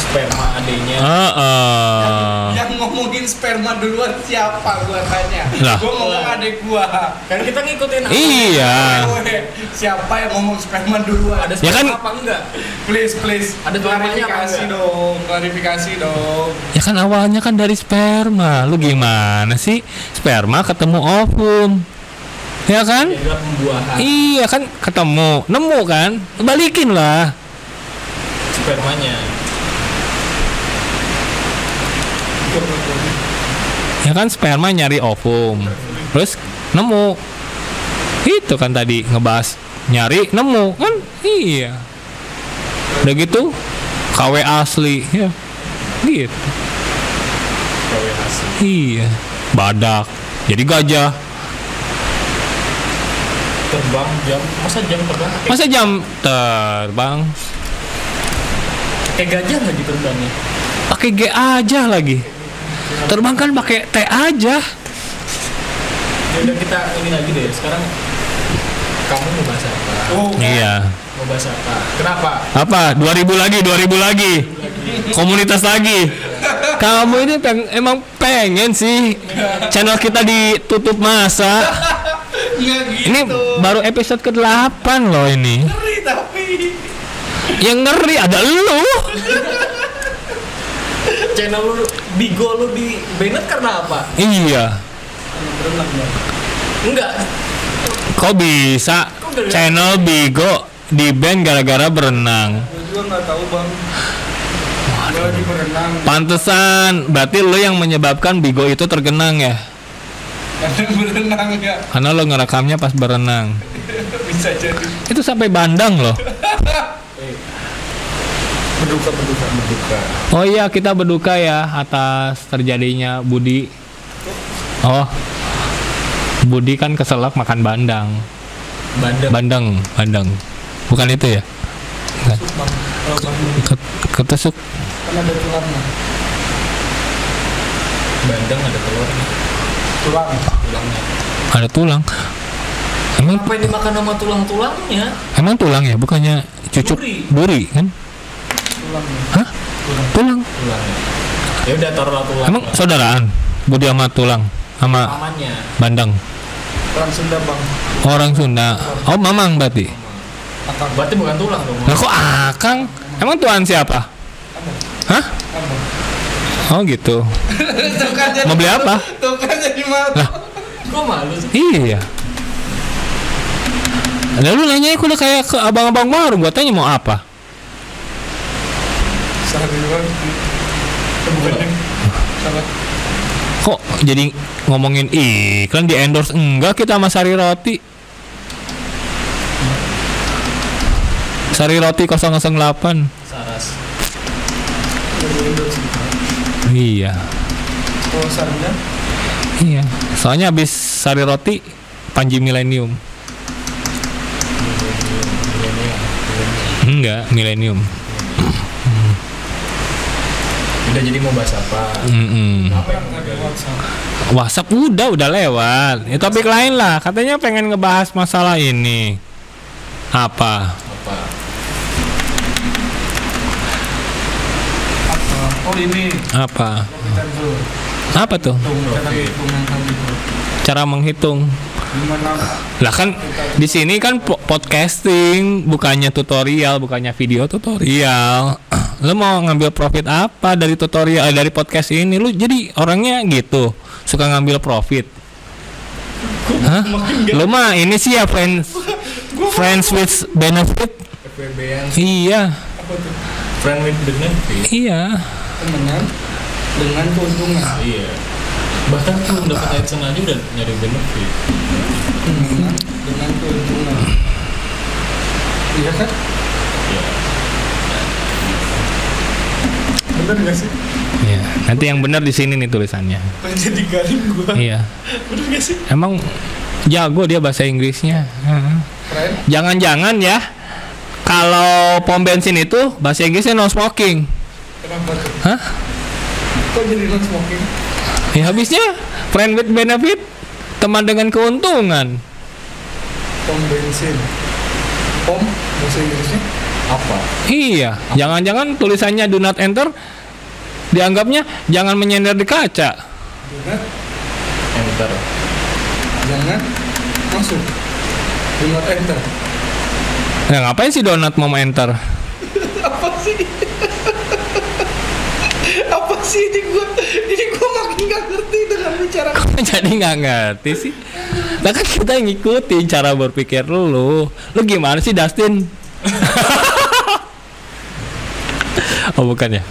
sperma adanya. Heeh. Yang ngomongin sperma duluan siapa gua tanya? Lah. Gua ngomong adek gua. Kan kita ngikutin? Iya. Wewe, Siapa yang ngomong sperma duluan? Ada Ya sperma kan- apa enggak? Please, please. Ada klarifikasi dong, klarifikasi dong. Ya kan awalnya kan dari sperma. Lu gimana sih? Sperma ketemu ovum. Ya kan? Pembuahan Iya kan ketemu, nemu kan? Balikin lah. spermanya. Ya kan sperma nyari ovum. Terus nemu. Itu kan tadi ngebahas nyari nemu kan? Iya. Udah gitu KW asli ya. Gitu. KW. Iya. Badak. Jadi gajah. Terbang jam, masa jam terbang? Masa jam terbang kayak gajah nggak diterbangnya? pakai G aja lagi. Terbang kan pakai T aja. Ya udah kita ini lagi deh. Sekarang kamu mau bahas apa? Oh, Iya. Mau bahas apa? Kenapa? Apa? 2000 lagi, 2000 lagi. Komunitas lagi. Kamu ini peng- emang pengen sih channel kita ditutup masa. Nggak gitu. Ini baru episode ke-8 loh ini. Ngeri tapi. Yang ngeri ada lu. Channel lu Bigo lu di banned karena apa? Iya. Berenang ya. Enggak. Kok bisa channel Bigo di band gara-gara berenang? Gua juga nggak tahu bang. Gua lagi berenang. Pantesan, berarti lu yang menyebabkan Bigo itu tergenang ya? Kadang berenang ya. Karena lo ngerekamnya pas berenang. Bisa jadi. Itu sampai bandang loh. Berduka berduka berduka. Oh iya kita berduka ya atas terjadinya Budi. Oh, Budi kan keselak makan bandang. Bandeng. Bandeng, bandeng. Bukan itu ya? Bukan. Bang, kalau bang Ket- Ketusuk. kan ada tulangnya. Bandeng ada telurnya. Tulang. Tulangnya. Ada tulang. Emang Apa yang dimakan sama tulang-tulangnya? emang tulang ya, bukannya cucuk Duri. duri kan? Tulangnya. Hah? Tulang. Tulangnya. Ya udah taruhlah tulang. Emang saudaraan Budi sama tulang sama bandeng. Orang Sunda bang. Orang Sunda. Oh, Mamang berarti. Akang. Berarti bukan tulang dong. Lah kok Akang? Emang tuan siapa? Hah? Abang. Oh gitu. Mau beli apa? Tuh kan jadi malu. Lah, Kok malu sih? iya. Lalu nanya aku udah kayak ke abang-abang baru, gua tanya mau apa? Bukan. Salah. Kok jadi ngomongin iklan di endorse enggak kita sama Sari Roti? Sari Roti 008. Saras. Iya. Sarnya Iya. Soalnya habis Sari Roti Panji Millennium. Enggak, Millennium. Udah jadi mau bahas apa? Mm-mm. Apa yang? WhatsApp. WhatsApp udah udah lewat. Ya topik lain lah. Katanya pengen ngebahas masalah ini. Apa? Apa? Apa? Oh ini. Apa? Apa tuh. Cara menghitung. Lah kan di sini kan po- podcasting, bukannya tutorial, bukannya video tutorial. Lu mau ngambil profit apa dari tutorial eh, dari podcast ini? Lu jadi orangnya gitu, suka ngambil profit. Hah? Lu mah ini sih ya friends friends with benefit. Iya, friend with benefit. iya. Temenan dengan keuntungan. Iya. Bahkan belum dapat AdSense aja udah nyari benefit. Dengan keuntungan. Iya kan? Iya. Bener gak sih? Iya. Nanti yang benar di sini nih tulisannya. Jadi garing gua? Iya. Bener gak sih? Emang jago dia bahasa Inggrisnya. Heeh. Keren. Jangan-jangan ya kalau pom bensin itu bahasa Inggrisnya no smoking. Kenapa tuh? Hah? Kok jadi non smoking? Ya habisnya friend with benefit teman dengan keuntungan. Pom bensin. Pom bahasa Inggrisnya? Apa? Iya, jangan-jangan tulisannya do not enter dianggapnya jangan menyender di kaca. Donat. Enter. Jangan masuk. Do not enter. Nah, ngapain sih donat mau enter? Apa sih? Apa sih ini gua? Ini gua makin gak ngerti dengan bicara. Kok jadi nggak ngerti sih? Lah kan kita ngikutin cara berpikir lu. Lu gimana sih Dustin? oh bukan ya?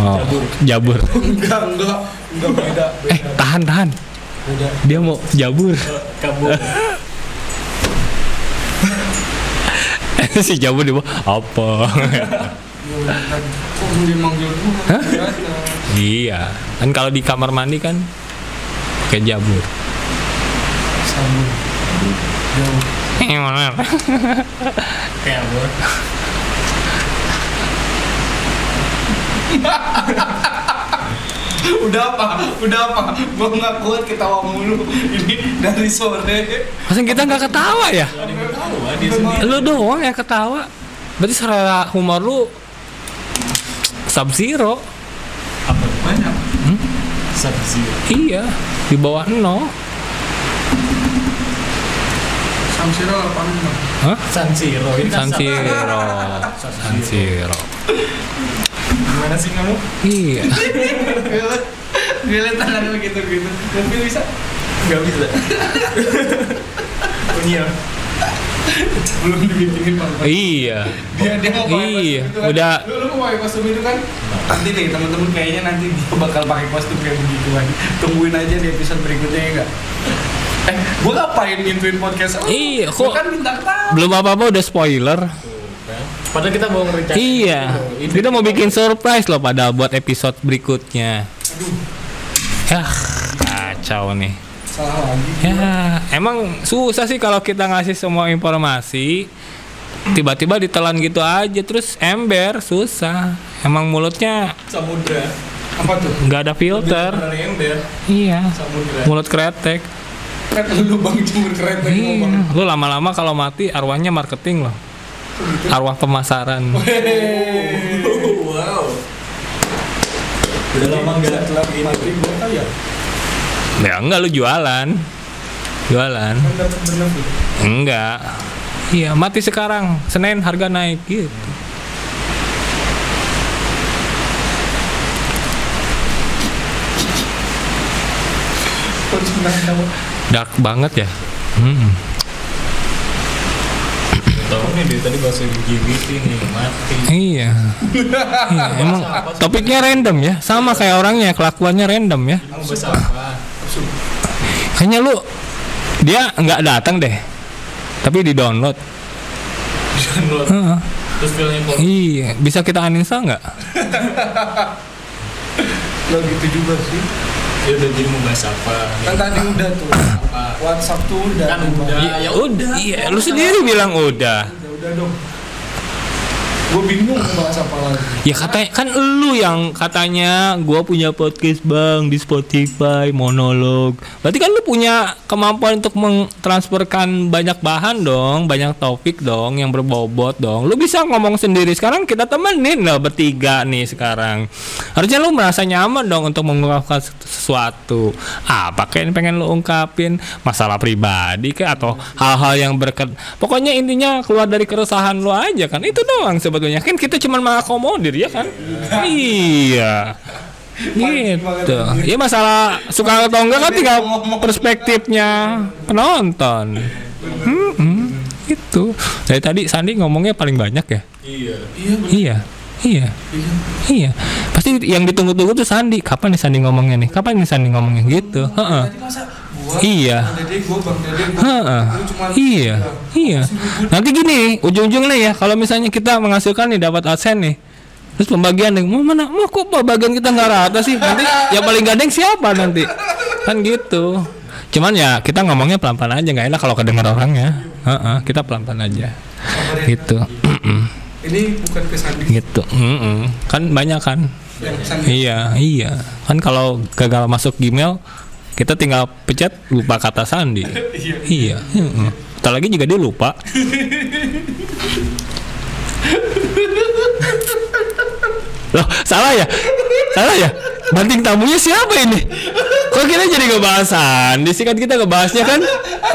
Oh, jabur. Enggak, enggak, enggak beda, Eh, beda, tahan, tahan. beda. Dia mau jabur. Kabur. si jabur di bawah apa? Hah? Iya. Kan kalau di kamar mandi kan pakai jabur. Sabun. Kabur. Udah apa? Udah apa? Gua nggak kuat ketawa mulu. Ini dari sore. Masa kita nggak ketawa ya? Lu doang yang ketawa. Berarti selera humor lu sub zero. Apa? Banyak. Subzero. Iya, di bawah nol. Samsira 86. Hah? San Siro. San Siro. San Siro. Gimana sih kamu? Iya. Liat tangan lu gitu-gitu. Mobil bisa? Gak bisa. Punya. Belum. Iya. Dia dia mau pakai Iya, kostum itu kan. udah. Lu, lu mau pakai kostum itu kan? Nanti nih teman-teman kayaknya nanti dia bakal pakai kostum kayak begitu kan. Tungguin aja di episode berikutnya ya enggak? Eh, gua ngapain ngintuin podcast? lu? Iya, kok- kan bintang tamu. Belum apa-apa udah spoiler. Padahal kita mau ngerencanain. Iya. Ini Kita mau bikin surprise loh pada buat episode berikutnya. Ya, kacau nih. Salah lagi. Ya, emang susah sih kalau kita ngasih semua informasi tiba-tiba ditelan gitu aja terus ember susah. Emang mulutnya samudra. Apa tuh? nggak ada filter. Dari ember. Iya. Samudra. Mulut kretek. Kan lu bang jemur tadi Iya. Lu lama-lama kalau mati arwahnya marketing loh. Arwah pemasaran. wow. Udah lama nggak Setelah mati gua kaya. Ya enggak lu jualan. Jualan. Enggak. Iya, mati sekarang. Senin harga naik gitu. Dark banget ya. Hmm. Tahu nih dari tadi bahasa LGBT nih mati. Iya. iya. Emang topiknya random ya, sama kayak orangnya, kelakuannya random ya. Kamu bahasa apa? Kayaknya lu dia nggak datang deh, tapi di download. Download. Heeh. Terus filenya kok Iya, bisa kita uninstall nggak? Lo gitu juga sih. ya udah jadi mau bahas apa? Kan tadi udah tuh. Apa? WhatsApp tuh udah. Kan udah. ya Udah, iya. Lu sendiri bilang udah. Udah, udah dong. Gue bingung bahas apa lagi. Ya katanya kan lu yang katanya gua punya podcast bang di Spotify monolog. Berarti kan lu punya kemampuan untuk mentransferkan banyak bahan dong, banyak topik dong yang berbobot dong. Lu bisa ngomong sendiri. Sekarang kita temenin lah bertiga nih sekarang. Harusnya lu merasa nyaman dong untuk mengungkapkan sesuatu. Apa kayak yang pengen lu ungkapin? Masalah pribadi kayak atau hal-hal yang berket. Pokoknya intinya keluar dari keresahan lu aja kan. Itu doang sebetulnya. Kan kita cuma mengakomodir ya kan? iya. Gitu. Ya masalah suka atau enggak kan tinggal perspektifnya penonton. Hmm, itu. Dari tadi Sandi ngomongnya paling banyak ya? Iya. Iya. Iya. Iya. Pasti yang ditunggu-tunggu tuh Sandi. Kapan nih Sandi ngomongnya nih? Kapan nih Sandi ngomongnya gitu? Heeh. Gua, Iya. Bang Dede, gua, Bang Dede, gua, Heeh. lu cuman Iya. Iya. Nanti gini, ujung-ujungnya ya, kalau misalnya kita menghasilkan nih dapat adsense nih. Terus pembagian nih, mau mana? Mau kok pembagian kita nggak rata sih? Nanti yang paling gandeng siapa nanti? Kan gitu. Cuman ya kita ngomongnya pelan-pelan aja nggak enak kalau kedengar orangnya. Heeh, kita pelan-pelan aja. Gitu. Ini bukan ke Sandi gitu. Mm-mm. Kan banyak kan? yang. Iya, iya. Kan kalau gagal masuk Gmail, kita tinggal pencet lupa kata sandi. Iya. Iya. heeh. Ntar lagi juga dia lupa. Loh, salah ya? Salah ya? Banting tamunya siapa ini? Kok kita jadi ngebahas Sandi sih kan kita ngebahasnya kan?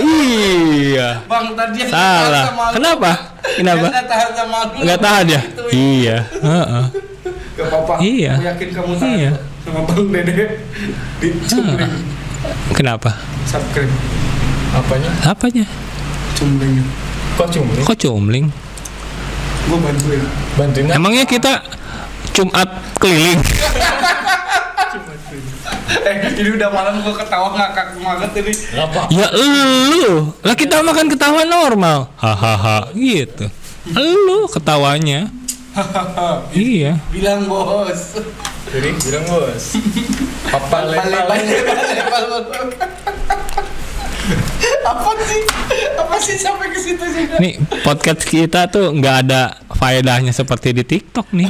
Iya. Bang tadi Salah. sama. Kenapa? Kenapa? Tahan sama. Nggak tahan ya? Iya. Heeh. Gak apa-apa. Iya. Aku yakin kamu tahan Iya. sama Bang Dede. Dicumling. Kenapa? Subscribe. Apanya? Apanya? Cumling. Kok cuma Kok comling? Gue bantuin. bantuin? Emangnya kita Jumat keliling? Eh, ini udah malam gue ketawa ngakak banget ini. Apa? Ya elu Lah kita makan ketawa normal Hahaha Gitu Elu ketawanya Iya Bilang bos. Jadi bilang bos. Papa lebar. Apa sih? Apa sih sampai ke situ juga? Nih podcast kita tuh nggak ada faedahnya seperti di TikTok nih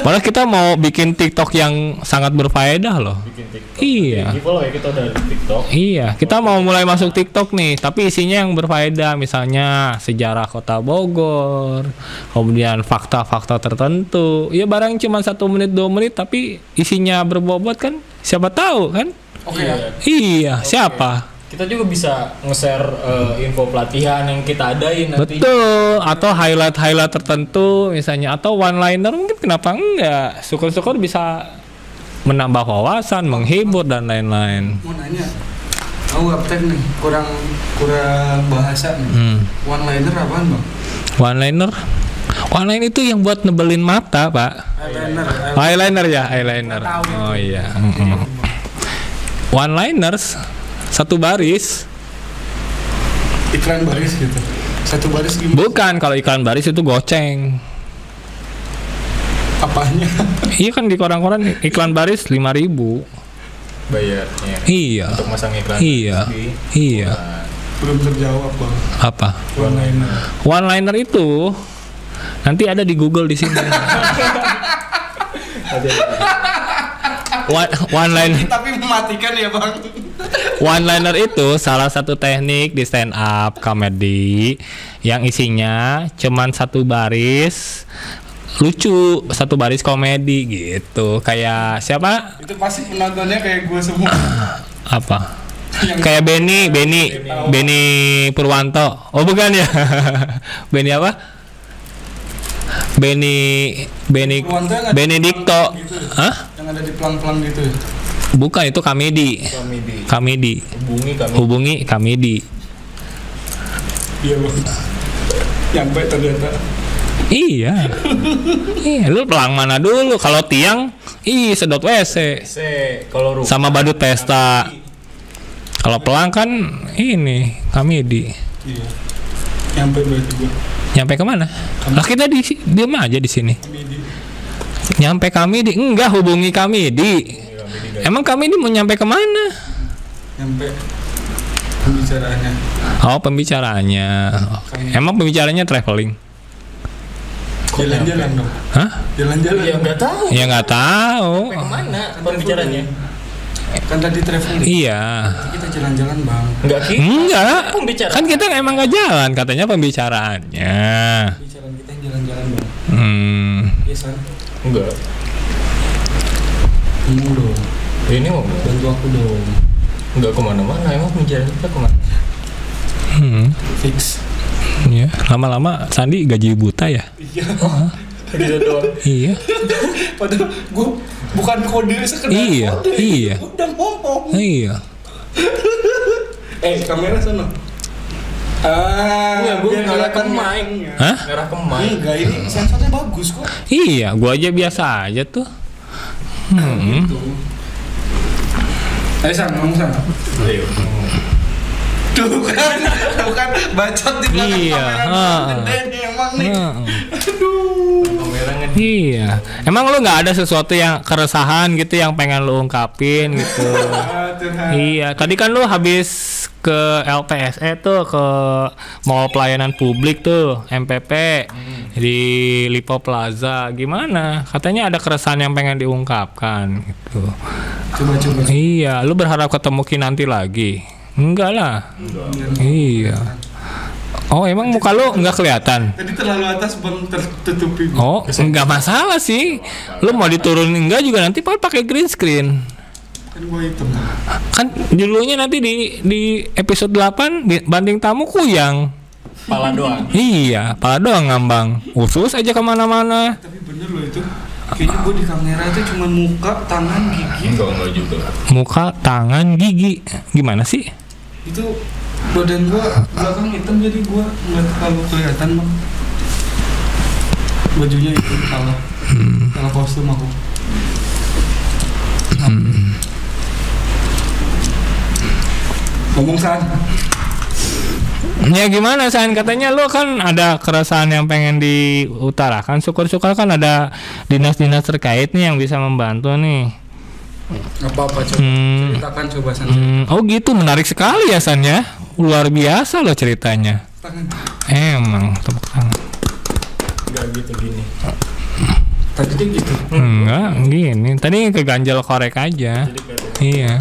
Padahal kita mau bikin TikTok yang sangat berfaedah loh Bikin TikTok. Iya follow ya kita udah di TikTok. Iya, kita mau mulai masuk TikTok nih, tapi isinya yang berfaedah, misalnya sejarah kota Bogor, kemudian fakta-fakta tertentu. Ya barang cuma satu menit dua menit, tapi isinya berbobot kan? Siapa tahu kan? Oke ya. Iya, siapa? Kita juga bisa nge-share eh, info pelatihan yang kita adain nanti. Betul. Atau highlight-highlight tertentu, misalnya, atau one liner mungkin kenapa enggak? Syukur-syukur bisa menambah wawasan, menghibur dan lain-lain. Mau nanya. Aku nih, kurang kurang bahasa nih. Hmm. One liner apaan bang? One liner. One liner itu yang buat nebelin mata, Pak. Eyeliner. Eyeliner ya, eyeliner. Tahu itu. Oh iya. One liners satu baris. Iklan baris gitu. Satu baris gimana? Bukan kalau iklan baris itu goceng. Apanya? Iya kan di koran-koran iklan baris 5000 Bayarnya. Iya. Untuk masang iklan. Iya. Tapi, Iya. Belum terjawab bang. Apa? One liner. One liner itu nanti ada di Google di sini. One, one liner Tapi mematikan ya bang. One liner itu salah satu teknik di stand up comedy yang isinya cuman satu baris lucu satu baris komedi gitu. Kayak siapa? Itu pasti penontonnya kayak gue semua. apa? Yang kayak Benny Benny. Benny Purwanto. Oh bukan ya. Benny apa? Benny Benny Benedicto gitu. Hah? Yang ada di pelang-pelang gitu. Bukan itu komedi komedi. komedi Hubungi kami. hubungi komedi Iya bang. Nyampe ternyata. Iya. iya, lu pelang mana dulu? Kalau tiang, ih sedot WC kalau rumah. sama badut pesta. Kalau pelang kan ini kami di Iya. Nyampe berarti gue. nyampe ke mana? Lah kita di diam aja di sini. Midi. Nyampe kami di enggak hubungi kami di. Emang kami di mau nyampe ke mana? Nyampe pembicaraannya. Oh pembicaraannya. Oke. Emang pembicaranya traveling. Jalan-jalan dong. Hah? Jalan-jalan. Ya nggak tahu. Ya nggak tahu. Ke mana pembicaranya? Kan tadi traveling. Iya. Kita jalan-jalan bang. Nggak gitu. Enggak. Pembicaraan. Kan kita emang nggak jalan katanya pembicaraannya. Bicaraan kita yang jalan-jalan bang. Hmm. Iya san. Enggak. Ngomong dong. Ini mau Bantu aku dong. nggak ke mana-mana. Emang pembicaraan kita ke mana? Hmm. Fix. Ya, lama-lama Sandi gaji buta ya? Iya. Gitu doang. Iya. Padahal gue bukan kode sekedar Iya, kode. iya. Udah ngomong. Iya. Eh kamera sana. Ah, Enggak, gue ngarah ke mic. matangnya. Hah? Ngarah ke mic. Enggak, ini sensornya bagus kok. Iya, gua aja biasa aja tuh. Hmm. Tuh. Ayo san, ngomong san. Ayo. Tuh kan, tuh kan bacot di belakang Iya, kamera. Gede nih emang nih. Aduh. Iya. Emang lu nggak ada sesuatu yang keresahan gitu yang pengen lu ungkapin gitu? Ah, iya. Tadi kan lu habis ke LPSE tuh ke Mall Pelayanan Publik tuh MPP di Lipo Plaza. Gimana? Katanya ada keresahan yang pengen diungkapkan gitu. Coba coba. Iya. Lu berharap ketemu Kinanti lagi? Enggak lah. Iya. Oh emang muka lu nggak kelihatan? Tadi terlalu atas bang tertutupi. Oh, nggak masalah sih. Lu mau diturunin enggak juga nanti pakai green screen. Kan gua hitam. Kan dulunya nanti di di episode 8 di- banding tamu kuyang. Pala doang. Iya, pala doang ngambang. Usus aja ke mana-mana. Tapi bener loh itu. Kayaknya gua di kamera itu cuma muka, tangan, gigi. Enggak, enggak juga. Muka, tangan, gigi. Gimana sih? Itu badan gua belakang hitam jadi gua nggak terlalu kelihatan bang. Bajunya itu salah. Salah kostum aku. Ngomong san. Ya gimana San? Katanya lu kan ada keresahan yang pengen diutarakan. Syukur-syukur kan ada dinas-dinas terkait nih yang bisa membantu nih. Apa-apa coba. Hmm. Ceritakan coba san. Hmm, oh gitu menarik sekali ya San ya. Luar biasa loh ceritanya. Tangan. Emang tepuk tangan. Enggak gitu gini. Tadi dia gitu. Enggak, gini. Tadi keganjal korek aja. Iya.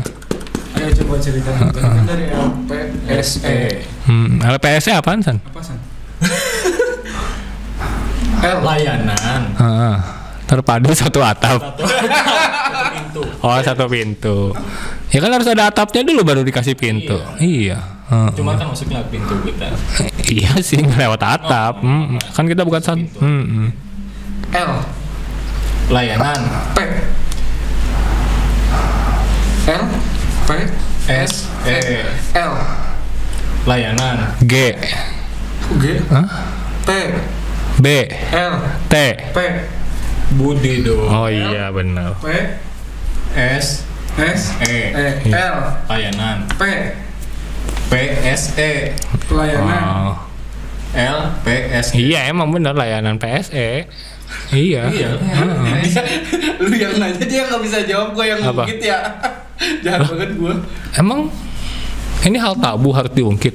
Ayo coba. Tadi kan dari LPSE. Hmm, LPS-nya apaan San? Apa san? Layanan. Heeh. terpadu satu atap. Satu satu pintu. Oh satu pintu. Ya kan harus ada atapnya dulu baru dikasih pintu. Iya. Cuma kan masuknya pintu kita. iya sih lewat atap. Mm, Kan kita bukan satu. Mm, mm. L. Layanan. P. L. P. S. E. L. Layanan. G, G. Hah? T. B, L. T. P. Budi dong. Oh iya benar. P. S. S. E. E L. Layanan. P P S E pelayanan Oh. L P S E. Iya emang benar layanan PSE. Iya. Iya. lu yang nanya dia nggak bisa jawab gue yang Apa? ngungkit ya jahat banget gue Emang ini hal tabu harus diungkit.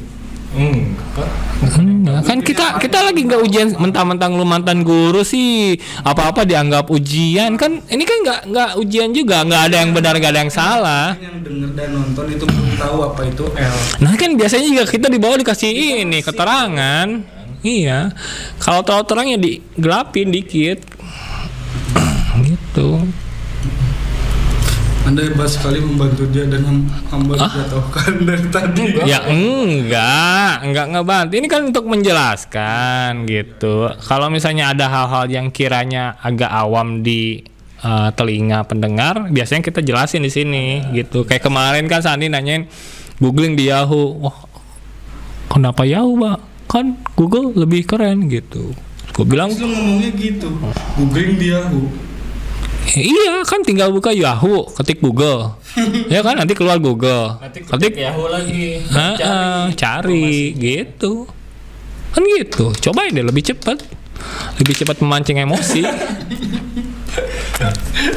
Enggak. Enggak, kan kita kita lagi nggak ujian mentang-mentang lu mantan guru sih. Apa-apa dianggap ujian. Kan ini kan nggak nggak ujian juga. Nggak ada yang benar nggak ada yang salah. Yang denger dan nonton itu belum tahu apa itu L. Nah kan biasanya juga kita di bawah dikasih ini keterangan. Iya. Kalau terlalu terang ya digelapin dikit. Gitu anda hebat sekali membantu dia dan ham- hamba dijatuhkan dari tadi ya enggak. Enggak ngebantu. Ini kan untuk menjelaskan gitu. Kalau misalnya ada hal-hal yang kiranya agak awam di eh, telinga pendengar biasanya kita jelasin di sini gitu. Kayak kemarin kan Sandi nanyain googling di Yahoo. Wah kenapa Yahoo pak kan Google lebih keren gitu. Gue bilang lu ngomongnya gitu. Googling dia Yahoo iya kan tinggal buka Yahoo ketik Google. Ya kan nanti keluar Google. Nanti ketik ketik Yahoo lagi. Ah, ah, cari gitu. Kan gitu. Cobain deh lebih cepat. Lebih cepat memancing emosi.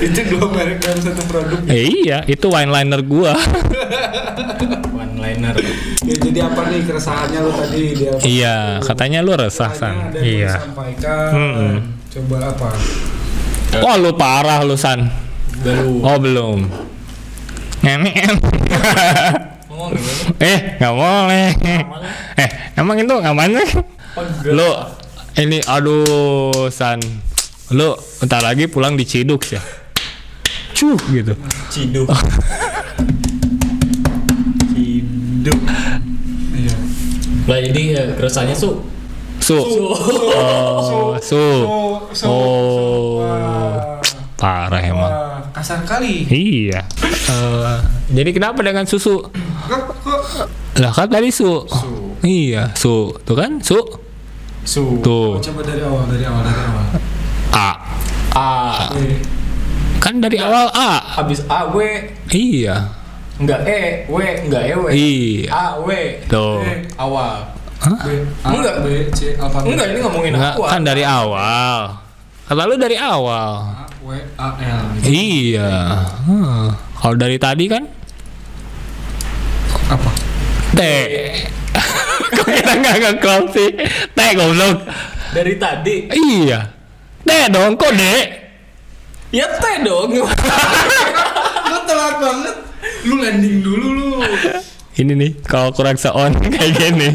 Itu dua merek dalam satu produk eh, iya itu wine liner gua. One liner. ya jadi apa nih keresahannya lu tadi dia iya katanya lu resah san iya. disampaikan Mm-mm. Coba apa? Wah lu parah lu San. Baru Oh belum. Eh nggak boleh. Eh emang itu ngapain sih? Lu ini aduh San. Lu bentar lagi pulang diciduk ya. Cuh gitu. Ciduk. Ciduk. Iya. Lah jadi ya, keresahannya su Su. Oh, su. So, so, Oh. Parah emang. Kasar kali. Iya. Eh, jadi kenapa dengan susu? Lah kan tadi su. Iya, su. Tuh kan, su. su Tuh. coba dari awal, dari awal, dari awal. A. a Kan dari awal A. habis a w Iya. enggak e w enggak e w Iya. a w Tuh. Eh. awal B, A, Enggak. B, C, alfabet. enggak ini ngomongin Enggak, aku kan dari awal. Kata lu dari awal. A, W, A, L. Iya. Hmm. Kalau dari tadi kan Apa? T. Kok kita nggak ngeklop sih? T goblok. dari tadi Iya. T dong, kok D? ya teh dong Lu telat banget. Lu landing dulu lu. Ini nih, kalau kurang seon kayak gini.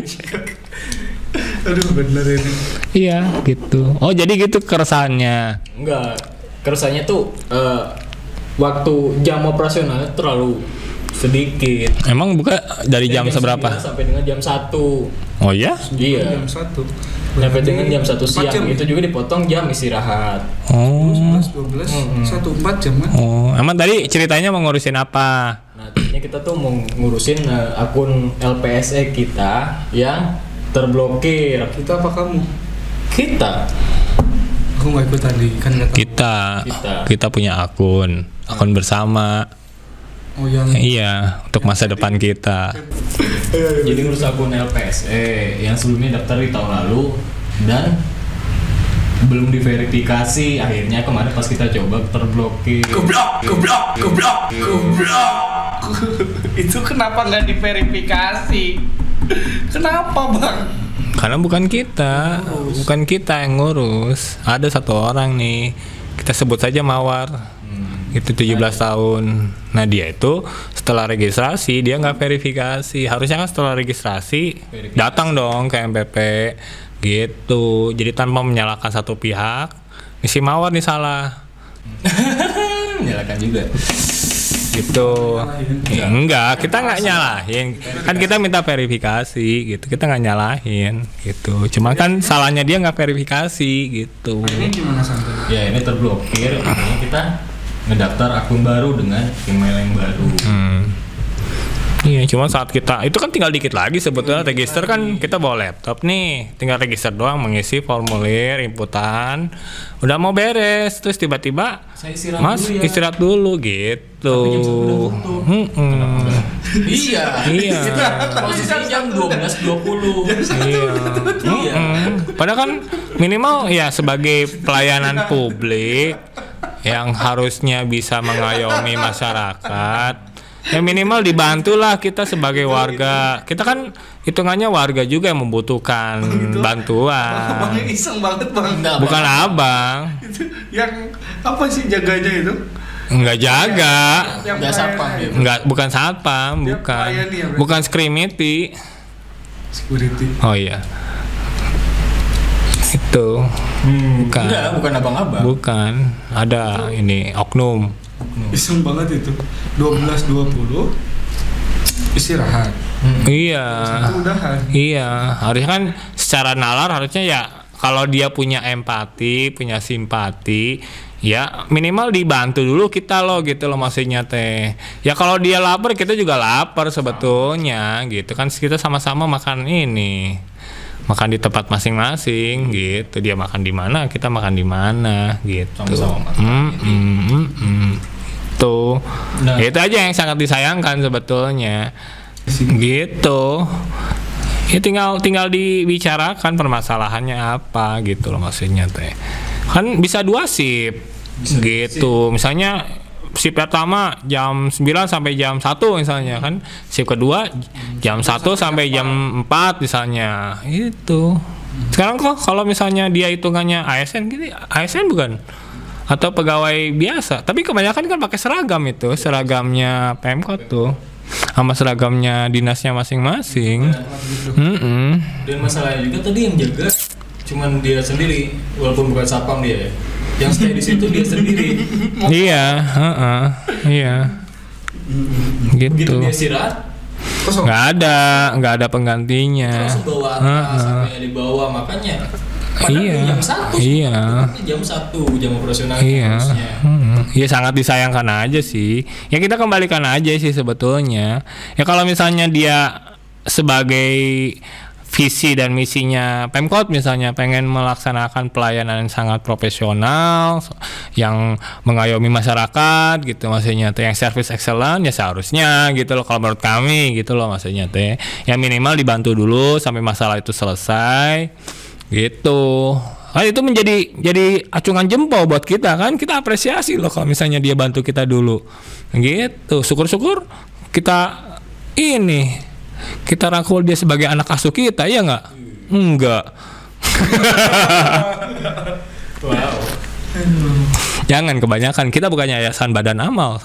Aduh, bener ini. Iya, gitu. Oh, jadi gitu keresahannya. enggak keresahannya tuh eh, waktu jam operasionalnya terlalu sedikit Emang buka dari jam Dari seberapa? 9 sampai dengan jam 1 Oh ya? iya Jam 1. sampai dengan jam 1 Empat siang jam. itu juga dipotong jam istirahat Oh. 11, 12, 1, 4 jam kan? Oh, emang tadi ceritanya mau ngurusin apa? Nah, tadinya kita tuh mau ngurusin eh, akun LPSE kita yang terblokir. Kita apa kamu? Kita Aku nggak ikut tadi, kan. Kita, Kita. kita punya akun, akun bersama. Oh yang Iya, untuk masa depan kita. jadi ngurus akun LPSE yang sebelumnya daftar di tahun lalu dan belum diverifikasi. Akhirnya kemarin pas kita coba terblokir. Goblok, goblok, goblok, goblok. Itu kenapa nggak diverifikasi? Kenapa bang? Karena bukan kita, bukan kita yang ngurus. Ada satu orang nih, kita sebut saja Mawar. Itu 17 tahun. Nah dia itu setelah registrasi dia nggak verifikasi. Harusnya kan setelah registrasi Verifikasi. datang dong ke MPP gitu. Jadi tanpa menyalahkan satu pihak, ini si Mawar nih salah. Nyalakan juga. Gitu. Ya, enggak kita nggak nyalahin. Kan kita minta verifikasi gitu. Kita nggak nyalahin gitu. Cuma kan salahnya dia nggak verifikasi gitu. Ini? Ya ini terblokir. Akhirnya kita ngedaftar akun baru dengan email yang baru. hmm. Iya, cuma saat kita itu kan tinggal dikit lagi sebetulnya. Register kan kita bawa laptop nih, tinggal register doang mengisi formulir inputan, udah mau beres, terus tiba-tiba Saya istirahat Mas dulu ya. istirahat dulu gitu. Tutup. Mm-mm. Iya. Iya. Posisi jam 12.20. Iya. Iya. Padahal kan minimal ya sebagai pelayanan publik yang harusnya bisa mengayomi masyarakat. Ya minimal dibantulah kita sebagai warga. Kita kan hitungannya warga juga yang membutuhkan bantuan. Bang iseng banget bang. Enggak, Bukan abang, Itu yang apa sih jaganya itu? nggak jaga, Yang Nggak satpam pelayanan dia. itu. nggak bukan satpam, bukan, ya, bukan security. Security. Oh iya, itu bukan. Enggak, bukan abang-abang. Bukan, ada ini oknum. Iseng banget itu. 12 20 istirahat. Iya. Itu udahan. Iya, harusnya kan secara nalar harusnya ya kalau dia punya empati, punya simpati, ya minimal dibantu dulu kita loh gitu loh maksudnya teh. Ya kalau dia lapar kita juga lapar sebetulnya gitu kan kita sama-sama makan ini. Makan di tempat masing-masing gitu. Dia makan di mana, kita makan di mana gitu. Sama-sama makan. Mm, mm, mm, mm. Tuh. Nah. Itu aja yang sangat disayangkan sebetulnya. Gitu. Ya tinggal tinggal dibicarakan permasalahannya apa gitu loh maksudnya teh. Kan bisa dua sip gitu. misalnya sip pertama jam 9 sampai jam 1 misalnya kan. Sip kedua jam 1 sampai jam 4 misalnya. Itu Sekarang kok kalau misalnya dia hitungannya ASN gitu, ASN bukan? Atau pegawai biasa. Tapi kebanyakan kan pakai seragam itu, seragamnya Pemkot tuh. Sama seragamnya dinasnya masing-masing. Mm-mm. Dan masalahnya juga tadi yang jaga cuman dia sendiri walaupun bukan sapam dia ya. Yang stay di situ dia sendiri. Iya, heeh, iya. Begitu Gitu. dia istirahat. Nggak ada, nggak ada penggantinya. langsung bawa atas Heeh. sampai di bawah makanya padahal Iya, jam satu iya. jam satu jam operasional Iya, hmm, ya sangat disayangkan aja sih. Ya kita kembalikan aja sih sebetulnya. Ya kalau misalnya dia sebagai visi dan misinya Pemkot misalnya pengen melaksanakan pelayanan yang sangat profesional, yang mengayomi masyarakat gitu maksudnya teh yang service excellent ya seharusnya gitu loh kalau menurut kami gitu loh maksudnya teh. Ya minimal dibantu dulu sampai masalah itu selesai gitu. Kan itu menjadi jadi acungan jempol buat kita kan? Kita apresiasi loh kalau misalnya dia bantu kita dulu. Gitu. Syukur-syukur kita ini kita rangkul dia sebagai anak asuh kita ya nggak? Enggak wow. Jangan kebanyakan kita bukan yayasan badan amal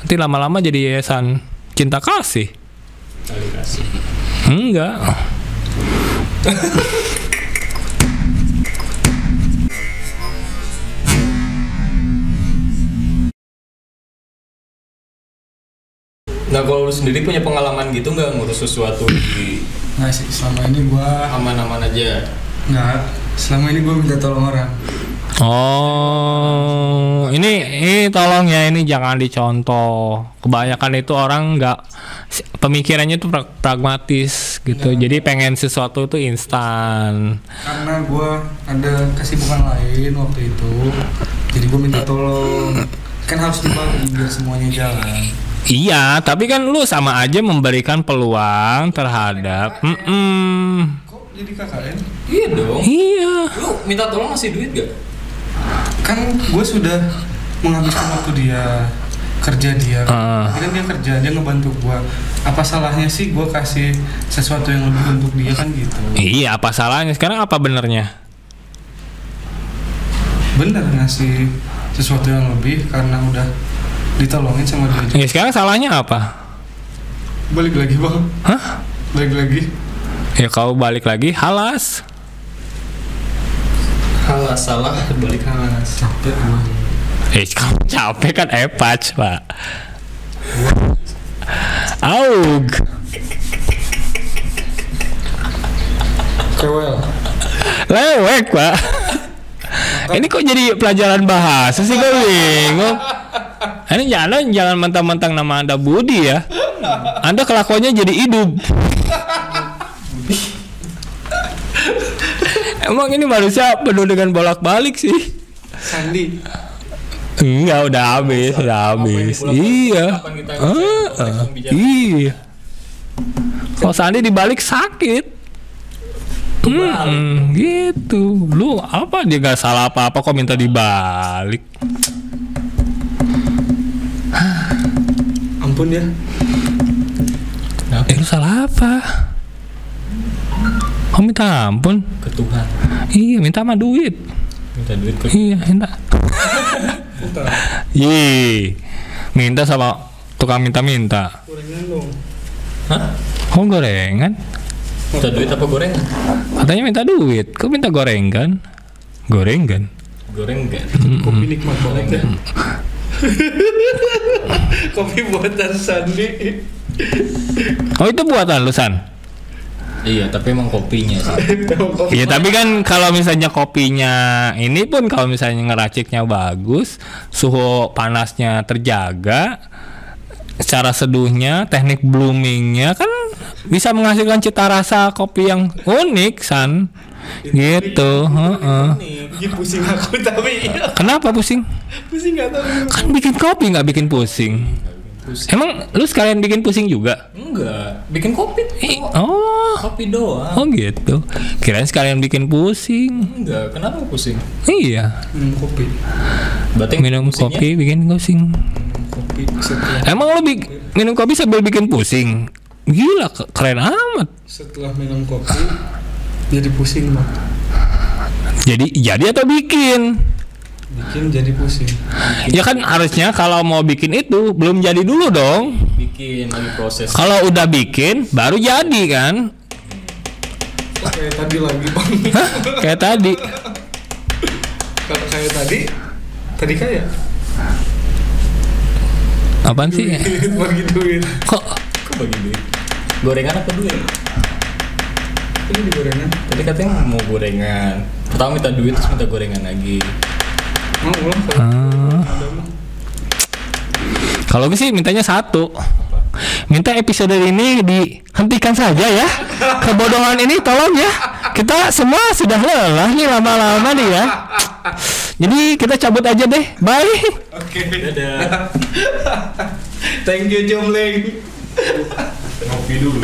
nanti lama-lama jadi yayasan cinta kasih. Kali kasih. Enggak nah kalau lu sendiri punya pengalaman gitu nggak ngurus sesuatu di Nggak sih, selama ini gua aman-aman aja nggak. Selama ini gua minta tolong orang. Oh, ini ini tolong ya ini jangan dicontoh. Kebanyakan itu orang nggak pemikirannya itu pra- pragmatis gitu. Jadi pengen sesuatu itu instan. Karena gua ada kesibukan lain waktu itu. Jadi gua minta tolong. Kan harus dibagi biar semuanya jalan. Iya, tapi kan lu sama aja memberikan peluang terhadap. Mm-mm. Kok jadi KKN? iya dong Iya. lu minta tolong ngasih duit gak Kan gue sudah menghabiskan waktu dia kerja dia. Tapi kan dia kerja, dia ngebantu gua. Apa salahnya sih gua kasih sesuatu yang lebih untuk dia kan gitu. Iya, apa salahnya? Sekarang apa benernya? Bener ngasih sesuatu yang lebih karena udah ditolongin sama dia. juga. Ya sekarang salahnya apa? Balik lagi bang. Hah? Balik lagi. Ya kau balik lagi halas. halas salah balik halas Capek gua. Eh, kamu capek kan epach, Pak. Aug. Kewel. Lewek, Pak. Ini kok jadi pelajaran bahasa sih gue bingung. Ini jangan jangan mentang-mentang nama Anda Budi ya. Anda kelakuannya jadi hidup. Emang ini manusia penuh dengan bolak-balik sih. Sandi. Enggak, udah habis, udah habis. Iya. Ah, ah? Iya. Kalau Sandi dibalik sakit. Hmm, gitu. Lu apa dia gak salah apa-apa kok minta dibalik? Ampun ya. Eh lu salah apa? Oh minta ampun? ke Tuhan Iya minta sama duit. minta duit ke Iya minta. Iya. Minta sama tukang minta-minta. Gorengan dong. Hah? Oh gorengan? minta duit apa gorengan Katanya minta duit, kok minta gorengan? Gorengan? goreng enggak Kopi nikmat banget ya. Kopi buatan Sandi. Oh itu buatan lu San? iya tapi emang kopinya sih Iya tapi kan kalau misalnya kopinya ini pun kalau misalnya ngeraciknya bagus, suhu panasnya terjaga, cara seduhnya, teknik bloomingnya kan bisa menghasilkan cita rasa kopi yang unik San. Gitu. heeh. Bikin pusing aku tapi Kenapa pusing? pusing nggak tahu. Kan bikin kopi nggak bikin pusing. Emang lu sekalian bikin pusing juga? enggak bikin kopi Oh, kopi doang oh gitu. Kirain sekalian bikin pusing. enggak kenapa pusing Iya, Minum kopi. berarti minum pusingnya kopi bikin pusing. Kopi setelah Emang lu bik- minum kopi sambil bikin pusing? Gila, ke- keren amat. setelah minum kopi Jadi pusing bang. Jadi jadi atau bikin? Bikin jadi pusing. Ya kan harusnya kalau mau bikin itu belum jadi dulu dong. bikin lagi proses Kalau udah bikin baru jadi kan? Kayak tadi lagi bang. Hah? Kayak tadi. Kalau kayak tadi, tadi kayak Apaan sih? bagi duit. Kok Kok bagi duit gorengan apa duit Ini di gorengan. tadi katanya mau gorengan pertama minta duit terus minta gorengan lagi Mau ulang Ah. mah. Kalau gue sih mintanya satu. Minta episode ini dihentikan saja ya. Kebodohan ini tolong ya. Kita semua sudah lelah nih lama-lama nih ya. Jadi kita cabut aja deh. Bye. Oke. dadah Thank you Jomling. ngopi dulu